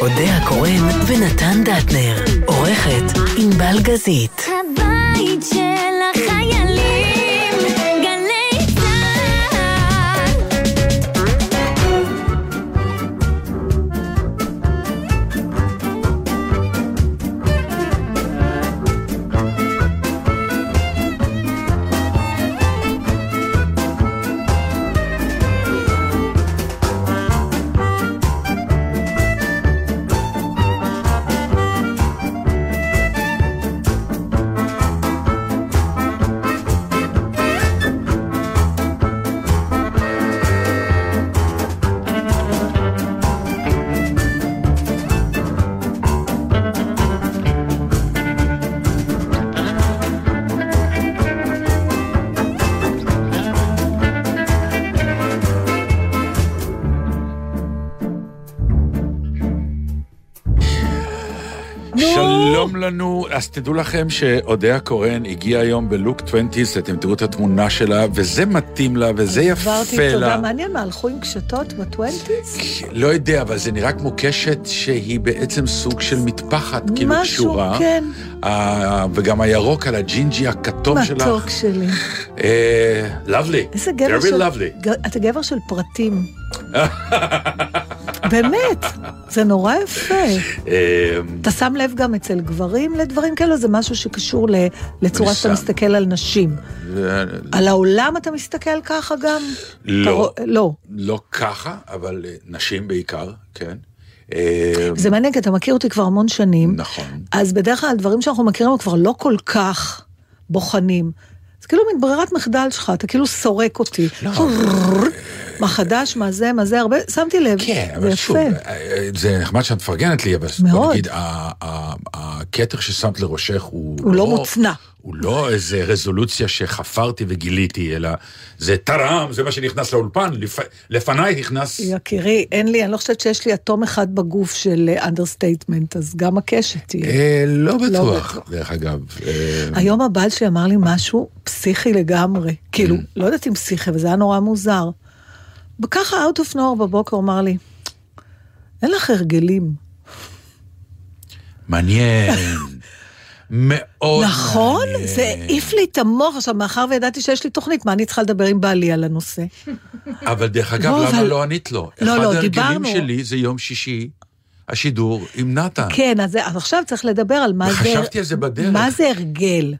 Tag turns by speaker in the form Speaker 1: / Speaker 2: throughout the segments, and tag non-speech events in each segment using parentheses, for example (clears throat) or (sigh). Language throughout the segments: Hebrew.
Speaker 1: אודה הקורן ונתן דטנר. עורכת ענבל גזית.
Speaker 2: הבית של
Speaker 3: לנו, אז תדעו לכם שאודיה קורן הגיעה היום בלוק 20, אתם תראו את התמונה שלה, וזה מתאים לה, וזה יפה
Speaker 4: אמרתי
Speaker 3: לה.
Speaker 4: תודה, מעניין מה, הלכו עם קשתות ב twenties?
Speaker 3: לא יודע, אבל זה נראה כמו קשת שהיא בעצם סוג של מטפחת, כאילו
Speaker 4: משהו,
Speaker 3: קשורה.
Speaker 4: כן.
Speaker 3: אה, וגם הירוק על הג'ינג'י הכתום שלך.
Speaker 4: מתוק שלי.
Speaker 3: lovely.
Speaker 4: איזה גבר של... אתה גבר של פרטים. (laughs) באמת, זה נורא יפה.
Speaker 3: אה,
Speaker 4: אתה שם לב גם אצל גברים לדברים כאלו? זה משהו שקשור לצורה שאתה. מסתכל על נשים. על העולם אתה מסתכל ככה גם?
Speaker 3: לא.
Speaker 4: לא.
Speaker 3: לא ככה, אבל אה, נשים בעיקר, כן. אה,
Speaker 4: זה מעניין, כי אתה מכיר אותי כבר המון שנים.
Speaker 3: נכון.
Speaker 4: אז בדרך כלל הדברים שאנחנו מכירים הם כבר לא כל כך בוחנים. זה כאילו מין ברירת מחדל שלך, אתה כאילו סורק אותי.
Speaker 3: לא. (laughs)
Speaker 4: מה חדש, מה זה, מה זה, הרבה, שמתי לב,
Speaker 3: כן, אבל שוב,
Speaker 4: יפה.
Speaker 3: אה, זה נחמד שאת מפרגנת לי, אבל בוא. נגיד, הכתר ששמת לראשך הוא...
Speaker 4: הוא לא מוצנע.
Speaker 3: הוא לא איזה רזולוציה שחפרתי וגיליתי, אלא זה טראח, זה מה שנכנס לאולפן, לפ... לפניי נכנס...
Speaker 4: יקירי, אין לי, אני לא חושבת שיש לי אטום אחד בגוף של understatement, אז גם הקשת תהיה.
Speaker 3: אה, לא בטוח,
Speaker 4: בטוח.
Speaker 3: דרך אגב. אה,
Speaker 4: היום הבעל שלי אמר לי משהו פסיכי לגמרי. כאילו,
Speaker 3: ממ.
Speaker 4: לא יודעת אם פסיכי, אבל זה היה נורא מוזר. וככה, out of nowhere בבוקר, הוא אמר לי, אין לך הרגלים.
Speaker 3: מעניין. מאוד
Speaker 4: נכון?
Speaker 3: מעניין.
Speaker 4: זה העיף לי את המוח. עכשיו, מאחר וידעתי שיש לי תוכנית, מה אני צריכה לדבר עם בעלי על הנושא?
Speaker 3: אבל דרך אגב,
Speaker 4: לא,
Speaker 3: למה
Speaker 4: אבל-
Speaker 3: לא ענית לו?
Speaker 4: לא,
Speaker 3: אחד
Speaker 4: לא,
Speaker 3: ההרגלים
Speaker 4: דיברנו.
Speaker 3: שלי זה יום שישי, השידור עם נתן.
Speaker 4: כן, אז, אז עכשיו צריך לדבר על מה זה...
Speaker 3: וחשבתי על זה בדרך.
Speaker 4: מה זה הרגל?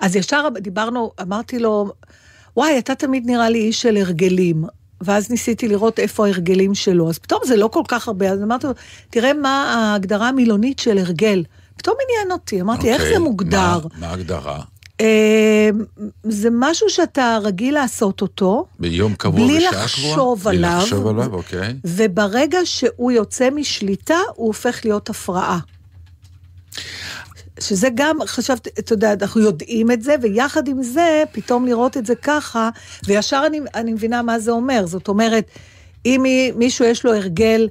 Speaker 4: אז ישר דיברנו, אמרתי לו, וואי, אתה תמיד נראה לי איש של הרגלים. ואז ניסיתי לראות איפה ההרגלים שלו. אז פתאום זה לא כל כך הרבה, אז אמרתי לו, תראה מה ההגדרה המילונית של הרגל. פתאום עניין אותי, אמרתי, איך
Speaker 3: אוקיי,
Speaker 4: זה מוגדר?
Speaker 3: מה- ההגדרה?
Speaker 4: אה, זה משהו שאתה רגיל לעשות אותו,
Speaker 3: ביום קבוע
Speaker 4: בלי
Speaker 3: בשעה קבועה?
Speaker 4: לחשוב עליו.
Speaker 3: בלי לחשוב עליו, אוקיי.
Speaker 4: וברגע שהוא יוצא משליטה, הוא הופך להיות הפרעה. שזה גם, חשבתי, אתה יודע, אנחנו יודעים את זה, ויחד עם זה, פתאום לראות את זה ככה, וישר אני, אני מבינה מה זה אומר. זאת אומרת, אם מי- מישהו יש לו הרגל,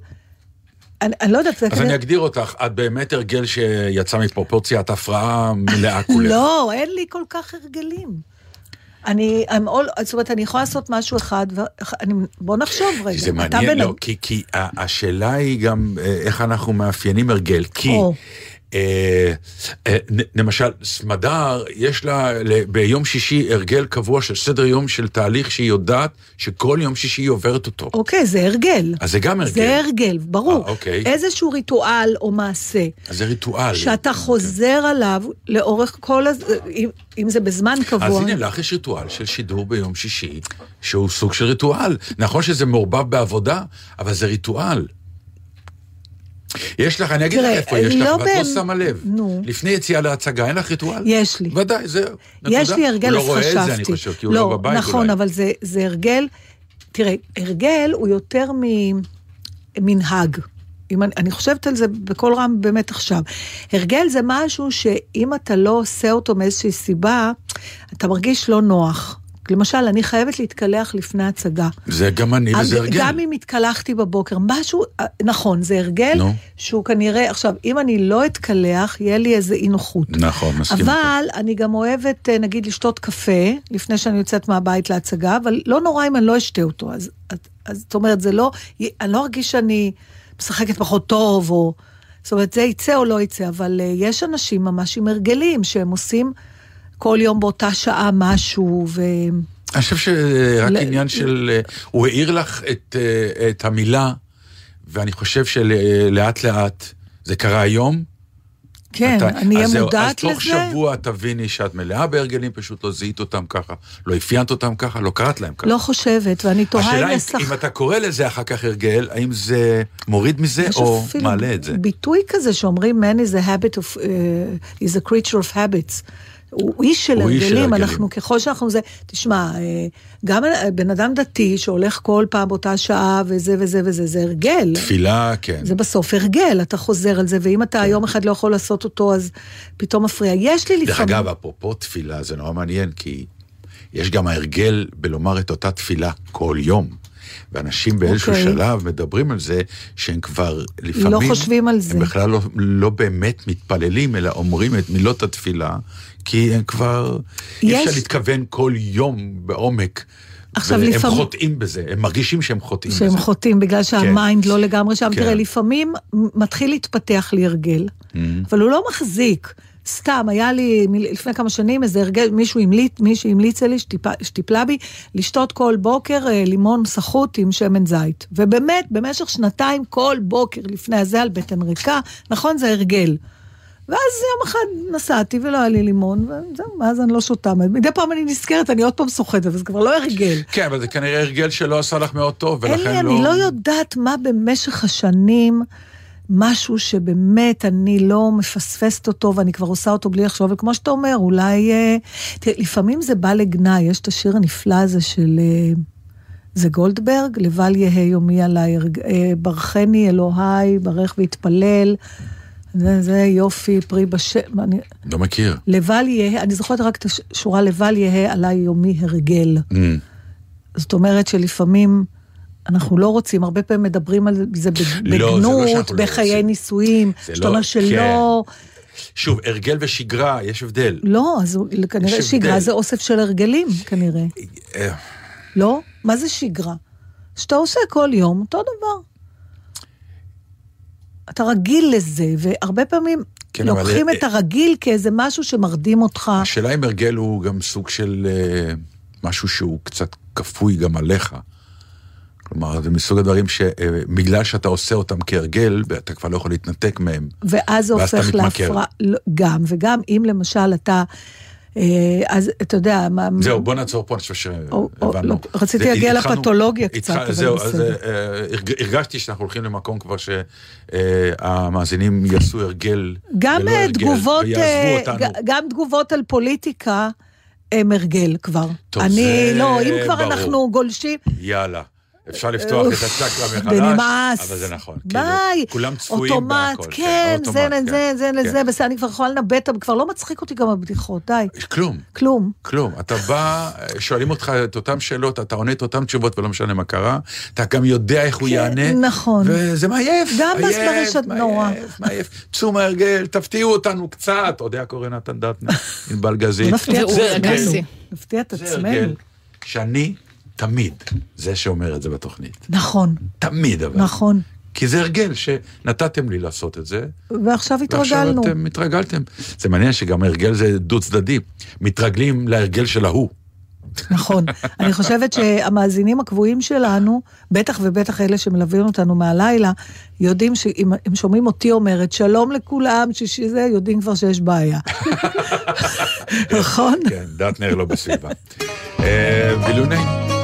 Speaker 4: אני, אני לא יודעת,
Speaker 3: אז אני אגדיר אותך, את באמת הרגל שיצא מפרופורציה, את הפרעה מלאה כולך.
Speaker 4: לא, אין לי כל כך הרגלים. אני, I'm all, זאת אומרת, אני יכולה לעשות משהו אחד, ואני, בוא נחשוב רגע.
Speaker 3: זה מעניין, לא, כי, כי השאלה היא גם אה, איך אנחנו מאפיינים הרגל, כי
Speaker 4: או.
Speaker 3: אה, אה, למשל, סמדר, יש לה ביום שישי הרגל קבוע של סדר יום של תהליך שהיא יודעת שכל יום שישי היא עוברת אותו.
Speaker 4: אוקיי, זה הרגל.
Speaker 3: אז זה גם הרגל.
Speaker 4: זה הרגל, ברור.
Speaker 3: אה, אוקיי.
Speaker 4: איזשהו ריטואל או מעשה,
Speaker 3: אז זה ריטואל.
Speaker 4: שאתה חוזר עליו לאורך כל הז... אם, אם זה בזמן קבוע.
Speaker 3: אז הנה לך יש ריטואל של שידור ביום שישי, שהוא סוג של ריטואל. נכון שזה מעורבב בעבודה, אבל זה ריטואל. יש לך, אני אגיד לך איפה יש
Speaker 4: לא
Speaker 3: לך, ואת לא
Speaker 4: באמת-
Speaker 3: שמה לב.
Speaker 4: נו.
Speaker 3: לפני יציאה להצגה, אין לך ריטואל?
Speaker 4: יש לי.
Speaker 3: ודאי, זהו.
Speaker 4: יש. לי הרגל,
Speaker 3: הוא
Speaker 4: אז
Speaker 3: לא רואה
Speaker 4: חשבתי.
Speaker 3: את זה, אני חושב, כי הוא לא בבית
Speaker 4: נכון,
Speaker 3: אולי.
Speaker 4: אבל זה, זה הרגל, תראה, הרגל הוא יותר ממנהג. אם אני, אני חושבת על זה בקול רם באמת עכשיו. הרגל זה משהו שאם אתה לא עושה אותו מאיזושהי סיבה, אתה מרגיש לא נוח. למשל, אני חייבת להתקלח לפני הצגה.
Speaker 3: זה גם אני וזה הרגל.
Speaker 4: גם אם התקלחתי בבוקר, משהו, אה, נכון, זה הרגל
Speaker 3: נו.
Speaker 4: שהוא כנראה, עכשיו, אם אני לא אתקלח, יהיה לי איזה אי נוחות.
Speaker 3: נכון, מסכים.
Speaker 4: אבל אני גם אוהבת, אה, נגיד, לשתות קפה, לפני שאני יוצאת מהבית להצגה, אבל לא נורא אם אני לא אשתה אותו. אז, אז, אז זאת אומרת, זה לא, אני לא ארגיש שאני... משחקת פחות טוב, או... זאת אומרת, זה יצא או לא יצא, אבל אה, יש אנשים ממש עם הרגלים שהם עושים כל יום באותה שעה משהו, ו...
Speaker 3: אני חושב שרק
Speaker 4: ל-
Speaker 3: עניין של... אה, הוא העיר לך את, אה, את המילה, ואני חושב שלאט לאט, זה קרה היום.
Speaker 4: כן,
Speaker 3: אתה-
Speaker 4: אני אהיה מודעת
Speaker 3: אז תוך
Speaker 4: לזה.
Speaker 3: שבוע תביני שאת מלאה בהרגלים, פשוט לא זיהית אותם ככה, לא אפיינת אותם ככה, לא קראת להם ככה.
Speaker 4: לא חושבת, ואני תוהה
Speaker 3: השאלה
Speaker 4: אם יש לך...
Speaker 3: אם אתה קורא לזה אחר כך הרגל, האם זה מוריד מזה
Speaker 4: יש
Speaker 3: או
Speaker 4: אפילו
Speaker 3: מעלה את זה?
Speaker 4: ביטוי כזה שאומרים, man is a habit of, uh, is a creature of habits. הוא איש של הרגלים. אנחנו ככל שאנחנו זה, תשמע, אה, גם בן אדם דתי שהולך כל פעם באותה שעה וזה וזה וזה, זה הרגל.
Speaker 3: תפילה, כן.
Speaker 4: זה בסוף הרגל, אתה חוזר על זה, ואם אתה יום אחד לא יכול לעשות אותו, אז פתאום מפריע. יש לי
Speaker 3: דרך
Speaker 4: לפעמים...
Speaker 3: אגב, אפרופו תפילה, זה נורא מעניין, כי יש גם ההרגל בלומר את אותה תפילה כל יום. ואנשים באיזשהו
Speaker 4: אוקיי.
Speaker 3: שלב מדברים על זה שהם כבר לפעמים...
Speaker 4: חושבים על זה.
Speaker 3: הם בכלל לא, לא באמת מתפללים, אלא אומרים את מילות התפילה, כי הם כבר... אי
Speaker 4: יש-
Speaker 3: אפשר להתכוון כל יום בעומק.
Speaker 4: עכשיו,
Speaker 3: והם
Speaker 4: לפעמים-
Speaker 3: חוטאים בזה, הם מרגישים שהם חוטאים
Speaker 4: שהם
Speaker 3: בזה.
Speaker 4: חוטאים בגלל שהמיינד לא לגמרי שם.
Speaker 3: כן.
Speaker 4: תראה, לפעמים מתחיל להתפתח לי הרגל,
Speaker 3: Mm-hmm.
Speaker 4: אבל הוא לא מחזיק. סתם, היה לי לפני כמה שנים איזה הרגל, מישהו המליץ, מישהי המליצה לי, שטיפה- שטיפלה בי, לשתות כל בוקר אה, לימון סחוט עם שמן זית. ובאמת, במשך שנתיים, כל בוקר לפני הזה על בטן ריקה, נכון, זה הרגל. ואז יום אחד נסעתי ולא היה לי לימון, וזהו, מאז אני לא שותה. מדי פעם אני נזכרת, אני עוד פעם סוחטת, אבל זה כבר לא הרגל.
Speaker 3: כן, אבל זה כנראה הרגל שלא עשה לך מאוד טוב, ולכן
Speaker 4: אין
Speaker 3: לא...
Speaker 4: לי, אני לא יודעת מה במשך השנים, משהו שבאמת אני לא מפספסת אותו, ואני כבר עושה אותו בלי לחשוב, וכמו שאתה אומר, אולי... אה, תראה, לפעמים זה בא לגנאי, יש את השיר הנפלא הזה של... אה, זה גולדברג, לבל יהא יומי עליי, הרג- אה, ברכני אלוהי, ברך והתפלל. זה, זה יופי, פרי בשם, אני...
Speaker 3: לא מכיר.
Speaker 4: לבל יהא, אני זוכרת רק את השורה, לבל יהא עליי יומי הרגל.
Speaker 3: Mm.
Speaker 4: זאת אומרת שלפעמים אנחנו לא רוצים, הרבה פעמים מדברים על זה בג-
Speaker 3: לא, זה לא
Speaker 4: בגנות,
Speaker 3: לא
Speaker 4: בחיי
Speaker 3: רוצים.
Speaker 4: נישואים,
Speaker 3: זה
Speaker 4: שאתה
Speaker 3: לא-
Speaker 4: אומר שלא,
Speaker 3: שוב, הרגל ושגרה, יש הבדל.
Speaker 4: לא, אז כנראה שגרה
Speaker 3: הבדל.
Speaker 4: זה אוסף של הרגלים, כנראה.
Speaker 3: אה,
Speaker 4: לא? מה זה שגרה? שאתה עושה כל יום אותו דבר. אתה רגיל לזה, והרבה פעמים
Speaker 3: כן, אבל-
Speaker 4: לוקחים את הרגיל כאיזה משהו שמרדים אותך.
Speaker 3: השאלה אם הרגל הוא גם סוג של אה, משהו שהוא קצת כפוי גם עליך. כלומר, זה מסוג הדברים שבגלל שאתה עושה אותם כהרגל, ואתה כבר לא יכול להתנתק מהם.
Speaker 4: ואז זה
Speaker 3: אתה
Speaker 4: הופך. להפרעה, לא, גם, וגם אם למשל אתה, אה, אז אתה יודע, מה...
Speaker 3: זהו, בוא נעצור פה, אני חושב שהבנו.
Speaker 4: לא, רציתי להגיע לפתולוגיה קצת, אבל
Speaker 3: זהו, אז
Speaker 4: בסדר.
Speaker 3: אה, הרג- הרגשתי שאנחנו הולכים למקום כבר שהמאזינים יעשו הרגל
Speaker 4: גם אה, תגובות, אה, גם תגובות על פוליטיקה הם הרגל כבר.
Speaker 3: טוב,
Speaker 4: אני,
Speaker 3: זה
Speaker 4: לא, אם כבר
Speaker 3: ברור.
Speaker 4: אנחנו גולשים,
Speaker 3: יאללה. אפשר לפתוח את הצ'קרה מחדש,
Speaker 4: ונמאס.
Speaker 3: אבל זה נכון.
Speaker 4: ביי.
Speaker 3: כאילו, כולם צפויים
Speaker 4: אוטומט,
Speaker 3: בהכל.
Speaker 4: כן, זה
Speaker 3: אוטומט,
Speaker 4: לזה, זה
Speaker 3: כן.
Speaker 4: לזה, בסדר, אני כבר יכולה לנבט, כבר לא מצחיק אותי גם הבדיחות, די.
Speaker 3: כלום.
Speaker 4: כלום.
Speaker 3: כלום. אתה בא, שואלים אותך את אותן שאלות, אתה עונה את אותן תשובות ולא משנה מה קרה, אתה גם יודע איך הוא
Speaker 4: כן,
Speaker 3: יענה.
Speaker 4: נכון.
Speaker 3: וזה מעייף,
Speaker 4: גם ברשת נורא.
Speaker 3: מעייף, מעייף. צאו מהרגל, תפתיעו אותנו קצת. אתה יודע, קורא נתן דטנר, (laughs) ענבל גזית.
Speaker 4: בוא נפתיע את
Speaker 3: זה זה
Speaker 4: עצמנו.
Speaker 3: שאני תמיד זה שאומר את זה בתוכנית.
Speaker 4: נכון,
Speaker 3: תמיד אבל.
Speaker 4: נכון.
Speaker 3: כי זה הרגל שנתתם לי לעשות את זה,
Speaker 4: ועכשיו התרגלנו.
Speaker 3: ועכשיו אתם התרגלתם. זה מעניין שגם הרגל זה דו צדדי. מתרגלים להרגל של ההוא.
Speaker 4: נכון. (laughs) אני חושבת שהמאזינים הקבועים שלנו, בטח ובטח אלה שמלווים אותנו מהלילה, יודעים שאם הם שומעים אותי אומרת, שלום לכולם, שישי זה, יודעים כבר שיש בעיה. (laughs) נכון?
Speaker 3: כן, דטנר לא בסביבה. אה, בילוני.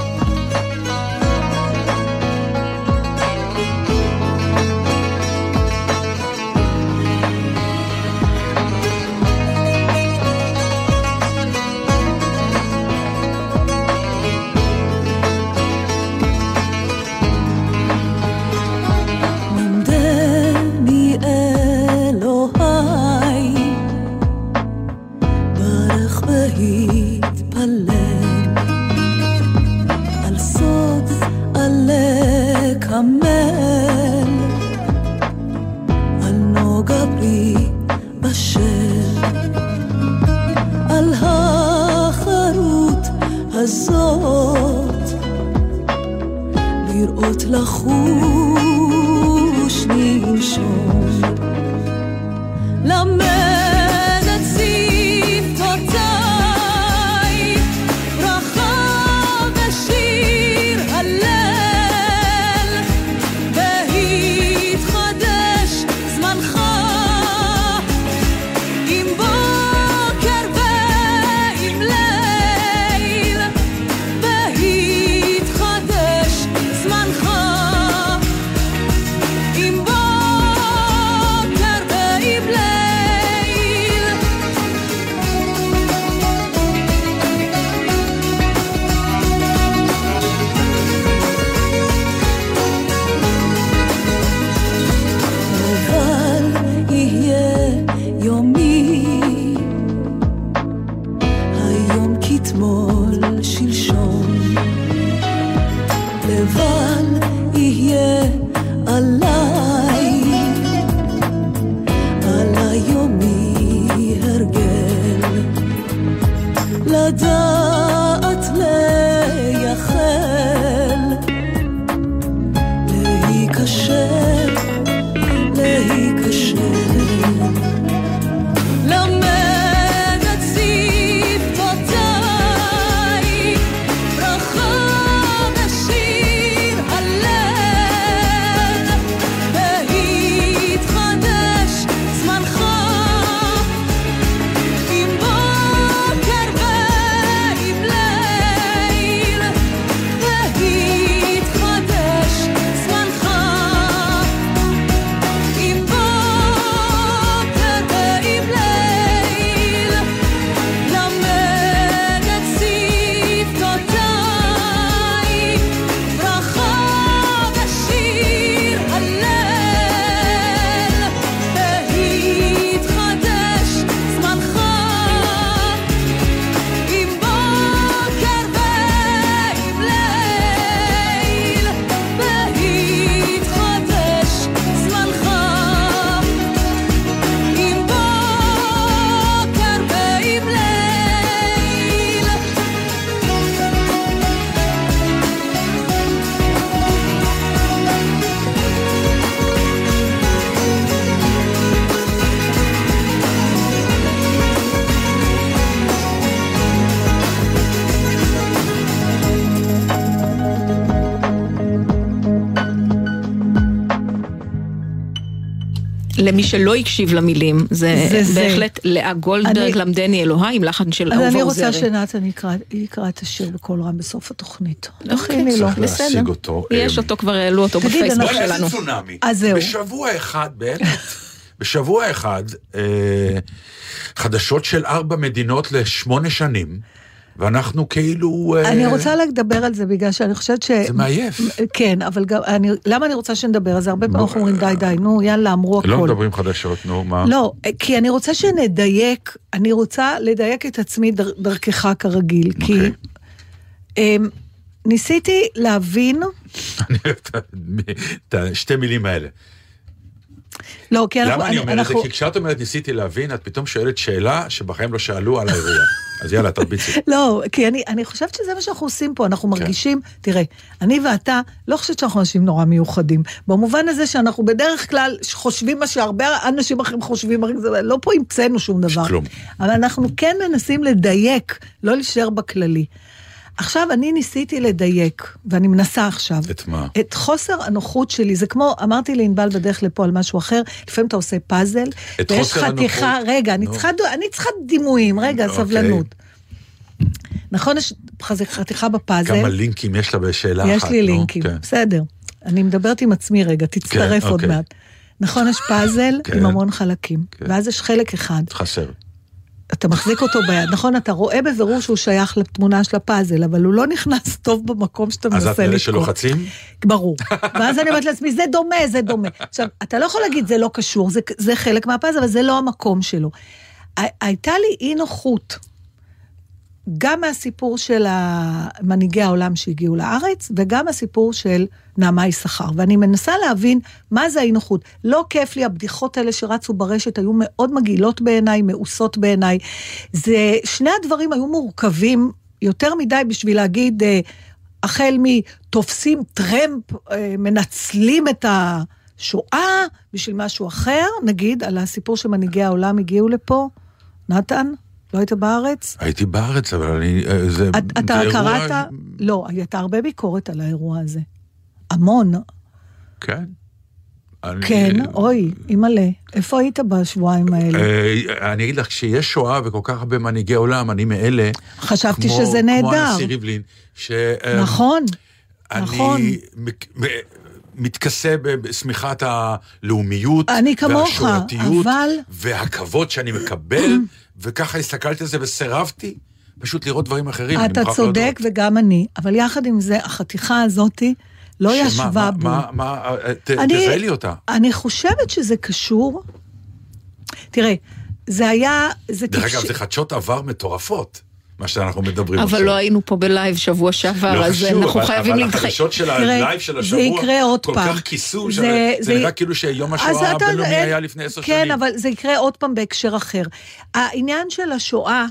Speaker 2: המל הנוגה בי בשל. על החרוט הזאת.
Speaker 5: לראות לחוץ למי שלא הקשיב למילים, זה,
Speaker 4: זה זה.
Speaker 5: בהחלט לאה גולדברג,
Speaker 4: אני-
Speaker 5: למדני אלוהי, עם לחן של
Speaker 4: אז
Speaker 5: אהובה
Speaker 4: אני
Speaker 5: עוזרי.
Speaker 4: רוצה שנתן יקרא יקרא את השיר בקול רם בסוף התוכנית.
Speaker 5: אוקיי,
Speaker 4: לו.
Speaker 3: צריך להשיג אותו.
Speaker 5: יש
Speaker 3: אה,
Speaker 5: אותו, כבר העלו אותו
Speaker 4: תגיד,
Speaker 5: בפייסבוק
Speaker 4: אנחנו-
Speaker 5: שלנו.
Speaker 3: איזה צונאמי.
Speaker 4: אז זהו.
Speaker 3: בשבוע אחד, באמת, (laughs) בשבוע אחד, אה, חדשות של ארבע מדינות לשמונה שנים, ואנחנו כאילו... אה,
Speaker 4: אני רוצה לדבר על זה בגלל שאני חושבת ש...
Speaker 3: זה מעייף.
Speaker 4: כן, אבל גם, אני, למה אני רוצה שנדבר על זה? הרבה פעמים אנחנו אומרים די די, נו יאללה, אמרו הכל.
Speaker 3: לא מדברים חדשות, נו, מה?
Speaker 4: לא, כי אני רוצה שנדייק, אני רוצה לדייק את עצמי דר, דרכך כרגיל, כי
Speaker 3: אוקיי.
Speaker 4: אמ, ניסיתי להבין, (laughs)
Speaker 3: אני אוהב את השתי מילים האלה.
Speaker 4: לא, כי אנחנו,
Speaker 3: למה אני אומר את זה? כי כשאת אומרת ניסיתי להבין, את פתאום שואלת שאלה שבחיים לא שאלו על האירוע. (laughs) אז יאללה, תרביצי.
Speaker 4: לא, כי אני, אני חושבת שזה מה שאנחנו עושים פה, אנחנו
Speaker 3: כן.
Speaker 4: מרגישים, תראה, אני ואתה לא חושבת שאנחנו אנשים נורא מיוחדים. במובן הזה שאנחנו בדרך כלל חושבים מה שהרבה אנשים אחרים חושבים, לא פה המצאנו שום דבר.
Speaker 3: כלום.
Speaker 4: אבל אנחנו כן מנסים לדייק, לא להישאר בכללי. עכשיו, אני ניסיתי לדייק, ואני מנסה עכשיו.
Speaker 3: את מה?
Speaker 4: את חוסר הנוחות שלי, זה כמו, אמרתי לענבל בדרך לפה על משהו אחר, לפעמים אתה עושה פאזל,
Speaker 3: את
Speaker 4: ויש חתיכה,
Speaker 3: הנוחות?
Speaker 4: רגע, אני
Speaker 3: נו.
Speaker 4: צריכה, אני צריכה דימויים, רגע,
Speaker 3: אוקיי.
Speaker 4: סבלנות. נכון, יש חתיכה בפאזל,
Speaker 3: כמה לינקים יש לה בשאלה אחת.
Speaker 4: יש לי
Speaker 3: נו,
Speaker 4: לינקים,
Speaker 3: כן.
Speaker 4: בסדר. אני מדברת עם עצמי רגע, תצטרף
Speaker 3: כן,
Speaker 4: עוד
Speaker 3: אוקיי.
Speaker 4: מעט. נכון, יש פאזל
Speaker 3: כן.
Speaker 4: עם המון חלקים,
Speaker 3: כן.
Speaker 4: ואז יש חלק אחד,
Speaker 3: חסר.
Speaker 4: אתה מחזיק אותו ביד, נכון, אתה רואה בבירור שהוא שייך לתמונה של הפאזל, אבל הוא לא נכנס טוב במקום שאתה
Speaker 3: אז
Speaker 4: מנסה
Speaker 3: את מאלה
Speaker 4: לקרוא.
Speaker 3: שלוחצים?
Speaker 4: ברור. ואז אני אומרת לעצמי, זה דומה, זה דומה. עכשיו, אתה לא יכול להגיד, זה לא קשור, זה, זה חלק מהפאזל, אבל זה לא המקום שלו. הייתה לי אי נוחות, גם מהסיפור של מנהיגי העולם שהגיעו לארץ, וגם מהסיפור של נעמה יששכר. ואני מנסה להבין מה זה האי נוחות. לא כיף לי, הבדיחות האלה שרצו ברשת היו מאוד מגעילות בעיניי, מאוסות בעיניי. זה, שני הדברים היו מורכבים יותר מדי בשביל להגיד, אה, החל מתופסים טרמפ, אה, מנצלים את השואה בשביל משהו אחר, נגיד, על הסיפור שמנהיגי העולם הגיעו לפה. נתן, לא היית בארץ?
Speaker 3: הייתי בארץ, אבל אני... אה, זה...
Speaker 4: את- אתה
Speaker 3: זה אירוע-
Speaker 4: קראת? לא, הייתה הרבה ביקורת על האירוע הזה. המון.
Speaker 3: כן. אני-
Speaker 4: כן, אוי, אימא'לה, איפה היית בשבועיים האלה?
Speaker 3: אה, אני אגיד לך, כשיש שואה וכל כך הרבה מנהיגי עולם, אני מאלה...
Speaker 4: חשבתי
Speaker 3: כמו-
Speaker 4: שזה
Speaker 3: כמו
Speaker 4: נהדר.
Speaker 3: הנשיא ריבלין, ש... אה,
Speaker 4: נכון, נכון.
Speaker 3: אני מ- מתכסה בשמיכת הלאומיות,
Speaker 4: אני כמוך,
Speaker 3: והשורתיות,
Speaker 4: אבל-
Speaker 3: והכבוד שאני מקבל, (clears throat) וככה הסתכלתי על זה וסירבתי פשוט לראות דברים אחרים. אני
Speaker 4: אתה צודק
Speaker 3: להודות.
Speaker 4: וגם אני, אבל יחד עם זה, החתיכה הזאתי לא
Speaker 3: שמה,
Speaker 4: ישבה
Speaker 3: מה-
Speaker 4: בו.
Speaker 3: מה, מה, אה, ת-
Speaker 4: אני-
Speaker 3: תזהה לי אותה.
Speaker 4: אני חושבת שזה קשור... תראה, זה היה... זה
Speaker 3: דרך
Speaker 4: טיפשי-
Speaker 3: אגב, זה חדשות עבר מטורפות, מה שאנחנו מדברים עכשיו.
Speaker 5: אבל לא היינו פה ב live שבוע שעבר,
Speaker 3: לא
Speaker 5: אז
Speaker 3: חשוב,
Speaker 5: אנחנו
Speaker 3: אבל-
Speaker 5: חייבים
Speaker 3: אבל
Speaker 5: להתחייב.
Speaker 3: החדשות של
Speaker 4: ה
Speaker 3: live של
Speaker 4: זה
Speaker 3: השבוע,
Speaker 4: יקרה עוד
Speaker 3: כל
Speaker 4: פעם.
Speaker 3: כך כיסו,
Speaker 4: זה-
Speaker 3: זה
Speaker 4: זה-
Speaker 3: נראה כאילו שיום השואה הבינלאומי
Speaker 4: אין-
Speaker 3: היה לפני עשר
Speaker 4: כן,
Speaker 3: שנים.
Speaker 4: אבל זה יקרה עוד פעם בהקשר אחר. העניין של השואה,